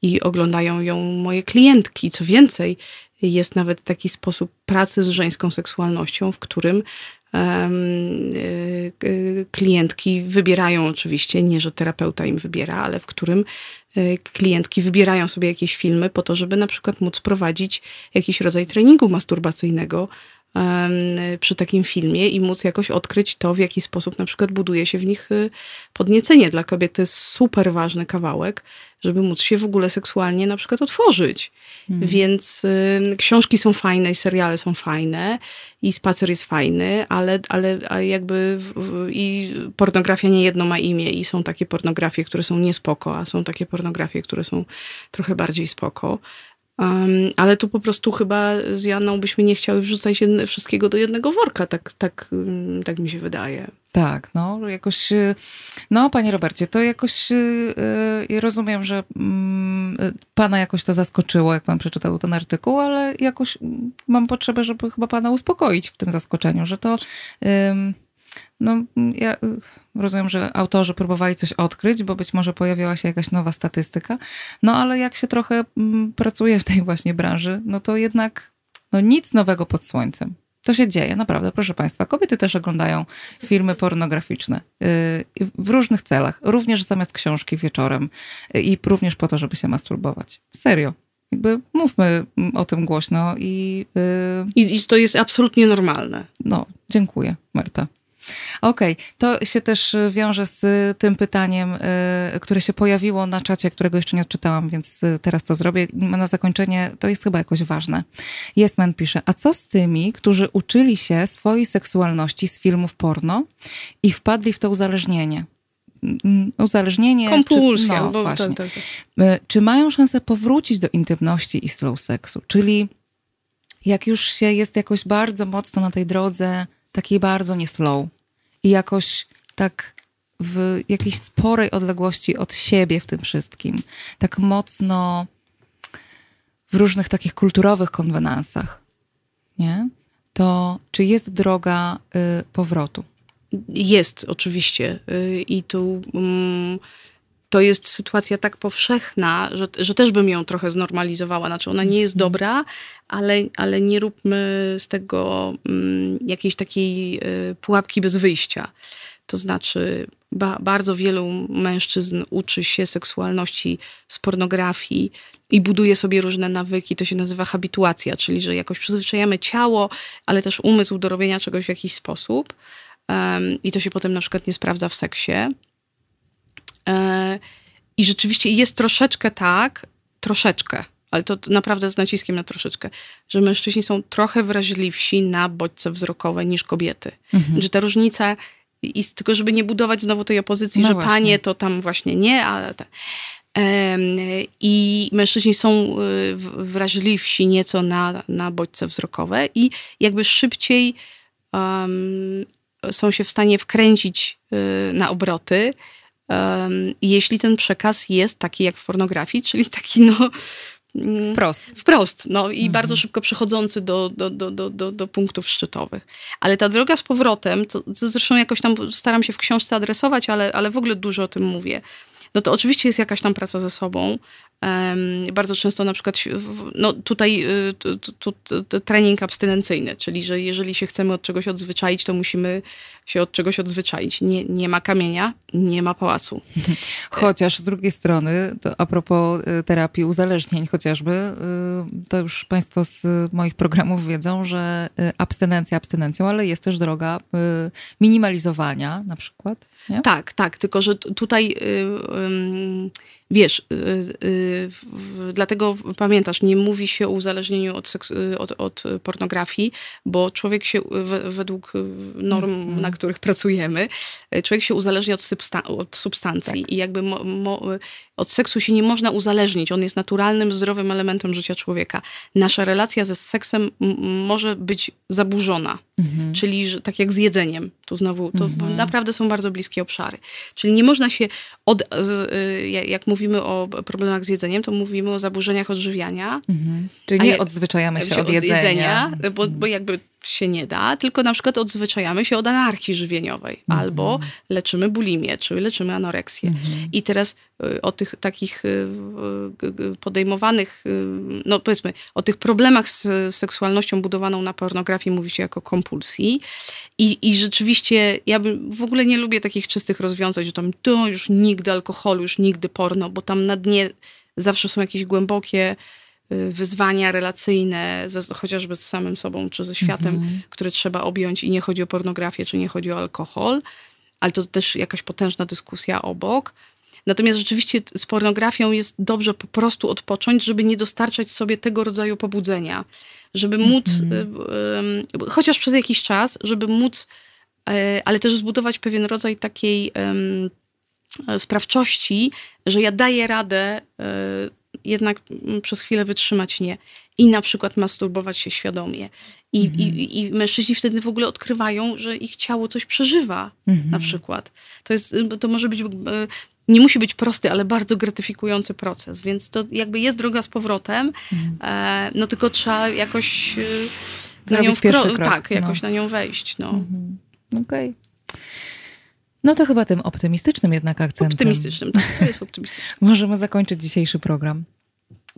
I oglądają ją moje klientki. Co więcej, jest nawet taki sposób pracy z żeńską seksualnością, w którym y, klientki wybierają oczywiście, nie że terapeuta im wybiera, ale w którym klientki wybierają sobie jakieś filmy po to, żeby na przykład móc prowadzić jakiś rodzaj treningu masturbacyjnego przy takim filmie i móc jakoś odkryć to, w jaki sposób na przykład buduje się w nich y, podniecenie. Dla kobiet to jest super ważny kawałek, żeby móc się w ogóle seksualnie na przykład otworzyć. Więc y, książki są fajne i seriale są fajne i spacer jest fajny, ale, ale jakby w, w, i pornografia nie jedno ma imię i są takie pornografie, które są niespoko, a są takie pornografie, które są trochę bardziej spoko. Um, ale tu po prostu chyba z Janą byśmy nie chciały wrzucać wszystkiego do jednego worka, tak, tak, ym, tak mi się wydaje. Tak, no jakoś, y, no panie Robercie, to jakoś y, y, rozumiem, że mm, y, pana jakoś to zaskoczyło, jak pan przeczytał ten artykuł, ale jakoś mm, mam potrzebę, żeby chyba pana uspokoić w tym zaskoczeniu, że to, ym, no ja y, rozumiem, że autorzy próbowali coś odkryć, bo być może pojawiła się jakaś nowa statystyka, no ale jak się trochę mm, pracuje w tej właśnie branży, no to jednak no nic nowego pod słońcem. To się dzieje, naprawdę, proszę Państwa. Kobiety też oglądają filmy pornograficzne yy, w różnych celach, również zamiast książki wieczorem yy, i również po to, żeby się masturbować. Serio. Jakby mówmy mm, o tym głośno i yy, I, I to jest absolutnie normalne. no, dziękuję, Marta. Okej, to się też y, wiąże z y, tym pytaniem, y, które się pojawiło na czacie, którego jeszcze nie odczytałam, więc teraz to zrobię. Na zakończenie to jest chyba jakoś ważne. Yesman pisze, a co z tymi, którzy uczyli się swojej seksualności z filmów porno i wpadli w to uzależnienie? Mm, Uzależnienie. Kompulsja. Czy, no, bo właśnie. tak, tak. Y, Czy mają szansę powrócić do intymności i slow seksu? Czyli jak już się jest jakoś bardzo mocno na tej drodze, takiej bardzo nie slow i jakoś tak w jakiejś sporej odległości od siebie w tym wszystkim, tak mocno w różnych takich kulturowych konwenansach, nie? To czy jest droga y, powrotu? Jest, oczywiście. Y, I tu mm, to jest sytuacja tak powszechna, że, że też bym ją trochę znormalizowała. Znaczy, ona nie jest dobra, ale, ale nie róbmy z tego mm, jakiejś takiej y, pułapki bez wyjścia. To znaczy, ba, bardzo wielu mężczyzn uczy się seksualności z pornografii i buduje sobie różne nawyki. To się nazywa habituacja, czyli że jakoś przyzwyczajamy ciało, ale też umysł do robienia czegoś w jakiś sposób. Em, I to się potem na przykład nie sprawdza w seksie. E, I rzeczywiście jest troszeczkę tak, troszeczkę, ale to naprawdę z naciskiem na troszeczkę, że mężczyźni są trochę wrażliwsi na bodźce wzrokowe niż kobiety. Że ta różnica, z- tylko żeby nie budować znowu tej opozycji, No że właśnie. panie to tam właśnie nie, ale te, I mężczyźni są y, wrażliwsi nieco na, na bodźce wzrokowe i jakby szybciej em, są się w stanie wkręcić y, na obroty, jeśli ten przekaz jest taki jak w pornografii, czyli taki no mm, Wprost. wprost no, i bardzo szybko przechodzący do, do, do, do, do, punktów szczytowych. Ale ta droga z powrotem, co, co zresztą jakoś tam staram się w książce adresować, ale, ale w ogóle dużo o tym mówię, no to oczywiście jest jakaś tam praca ze sobą Bardzo często na przykład, no tutaj y, trening abstynencyjny, czyli że jeżeli się chcemy od czegoś odzwyczaić, to musimy się od czegoś odzwyczaić. Nie, nie ma kamienia, nie ma pałacu. Chociaż z drugiej strony, a propos y, terapii uzależnień chociażby, y, to już Państwo z moich programów wiedzą, że abstynencja abstynencją, ale jest też droga minimalizowania na przykład. Nie? Tak, tak, tylko że tutaj y, wiesz, y, y, dlatego pamiętasz, nie mówi się o uzależnieniu od, seks, od, od pornografii, bo człowiek się we, według norm, na których pracujemy, człowiek się uzależnia od, substan- od substancji i jakby od seksu się nie można uzależnić. On jest naturalnym, zdrowym elementem życia człowieka. Nasza relacja ze seksem może być zaburzona. Czyli że, tak jak z jedzeniem. Tu znowu, to naprawdę są bardzo bliskie obszary. Czyli nie można się, od, y, jak mówimy o problemach z jedzeniem, to mówimy o zaburzeniach odżywiania. Mhm. Czyli nie je- odzwyczajamy się się od jedzenia. bo, bo jakby się nie da, tylko na przykład odzwyczajamy się od anarchii żywieniowej, albo leczymy bulimię, czy leczymy anoreksję. I teraz y, o tych takich y, y, podejmowanych, no powiedzmy, o tych problemach z seksualnością budowaną na pornografii mówi się jako kompulsji. I, I rzeczywiście ja bym, w ogóle nie lubię takich czystych rozwiązań, że tam to już nigdy alkoholu, już nigdy porno, bo tam na dnie zawsze są jakieś głębokie wyzwania relacyjne, ze, chociażby z samym sobą czy ze światem, które trzeba objąć i nie chodzi o pornografię, czy nie chodzi o alkohol, ale to też jakaś potężna dyskusja obok. Natomiast rzeczywiście z pornografią jest dobrze po prostu odpocząć, żeby nie dostarczać sobie tego rodzaju pobudzenia, żeby móc, y, y, chociaż przez jakiś czas, żeby móc, y, ale też zbudować pewien rodzaj takiej sprawczości, że ja daję radę y, jednak mm, przez chwilę wytrzymać nie i na przykład masturbować się świadomie. I, i, I mężczyźni wtedy w ogóle odkrywają, że ich ciało coś przeżywa na przykład. To, jest, y, to może być, y, nie musi być prosty, ale bardzo gratyfikujący proces, więc to jakby jest droga z powrotem, e, no tylko trzeba jakoś y, na nią pierwszy krok, tak, jakoś no. na nią wejść. No. Okej. No to chyba tym optymistycznym jednak akcentem. Optymistycznym, tak, to jest optymistyczne. Możemy zakończyć dzisiejszy program.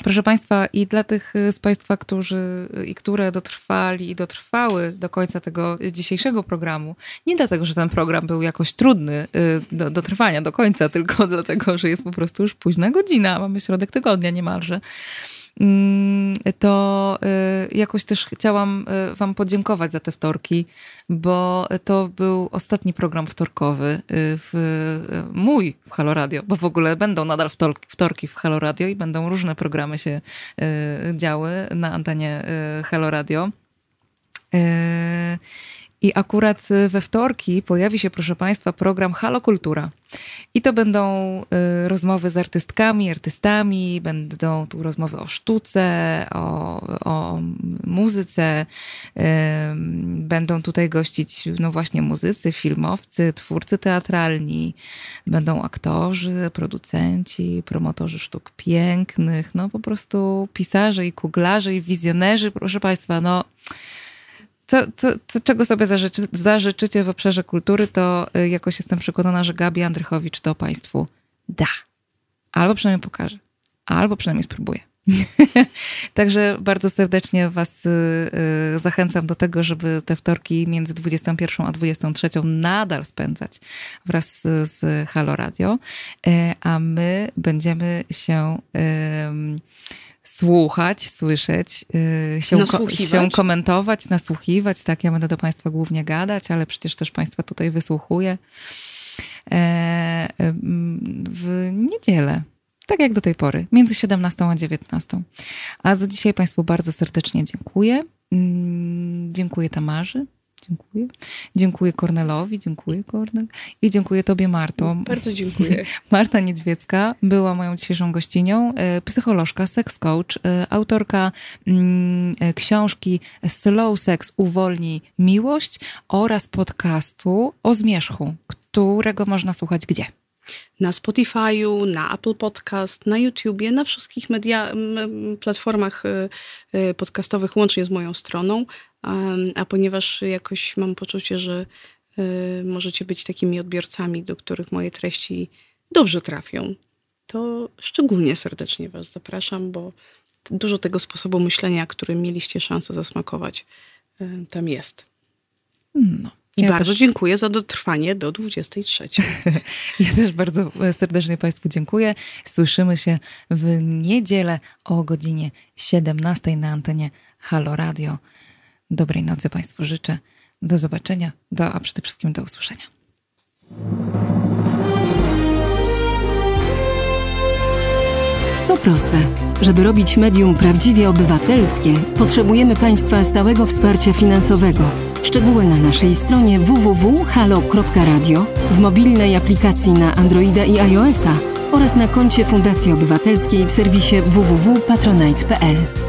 Proszę Państwa, i dla tych y, z Państwa, którzy y, i które dotrwali i dotrwały do końca tego dzisiejszego programu, nie dlatego, że ten program był jakoś trudny y, do, do trwania do końca, tylko dlatego, że jest po prostu już późna godzina, mamy środek tygodnia niemalże. Mm, To y, jakoś też chciałam y, Wam podziękować za te wtorki, bo to był ostatni program wtorkowy y, w mój w Halo Radio, bo w ogóle będą nadal wtorki, w Halo Radio i będą różne programy się działy na antenie Halo Radio. Y, I akurat we wtorki pojawi się, proszę Państwa, program Halo Kultura. I to będą y, rozmowy z artystkami, artystami, będą tu rozmowy o sztuce, o, o muzyce. Y, Będą tutaj gościć, no właśnie, muzycy, filmowcy, twórcy teatralni, będą aktorzy, producenci, promotorzy sztuk pięknych, no po prostu pisarze i kuglarze i wizjonerzy, proszę Państwa, no co, co, co, czego sobie zażyczy, zażyczycie w obszarze kultury, to y, jakoś jestem przekonana, że Gabi Andrychowicz to Państwu da. Albo przynajmniej pokaże. Albo przynajmniej spróbuje. Także bardzo serdecznie Was y, y, zachęcam do tego, żeby te wtorki między 21 a 23 nadal spędzać wraz z, Halo Radio. Y, A my będziemy się słuchać, słyszeć, y, się, Nasłuchiwać. się komentować, nasłuchiwać. Tak, ja będę do Państwa głównie gadać, ale przecież też Państwa tutaj wysłuchuję. E, em, w niedzielę. Tak jak do tej pory, między 17 a 19. A za dzisiaj Państwu bardzo serdecznie dziękuję. Mm, Dziękuję Tamarzy. Dziękuję. Dziękuję Kornelowi, dziękuję Kornel. I dziękuję Tobie, Marto. Bardzo dziękuję. Marta Niedźwiecka była moją dzisiejszą gościnią, e, psycholożka, sex coach, e, autorka mm, e, książki Slow Sex uwolni miłość oraz podcastu o zmierzchu, którego można słuchać gdzie? na Spotify'u, na Apple Podcast, na YouTubie, na wszystkich media, platformach podcastowych, łącznie z moją stroną. Em, A ponieważ jakoś mam poczucie, że y, możecie być takimi odbiorcami, do których moje treści dobrze trafią, to szczególnie serdecznie Was zapraszam, bo dużo tego sposobu myślenia, który mieliście szansę zasmakować, y, tam jest. No. I Ja bardzo też- dziękuję za dotrwanie do 23. Ja też bardzo serdecznie Państwu dziękuję. Słyszymy się w niedzielę o godzinie 17 na antenie Halo Radio. Dobrej nocy Państwu życzę. Do zobaczenia, do, a przede wszystkim do usłyszenia. To proste. Żeby robić medium prawdziwie obywatelskie, potrzebujemy Państwa stałego wsparcia finansowego. Szczegóły na naszej stronie www.halo.radio, w mobilnej aplikacji na Androida i iOS-a oraz na koncie Fundacji Obywatelskiej w serwisie www.patronite.pl.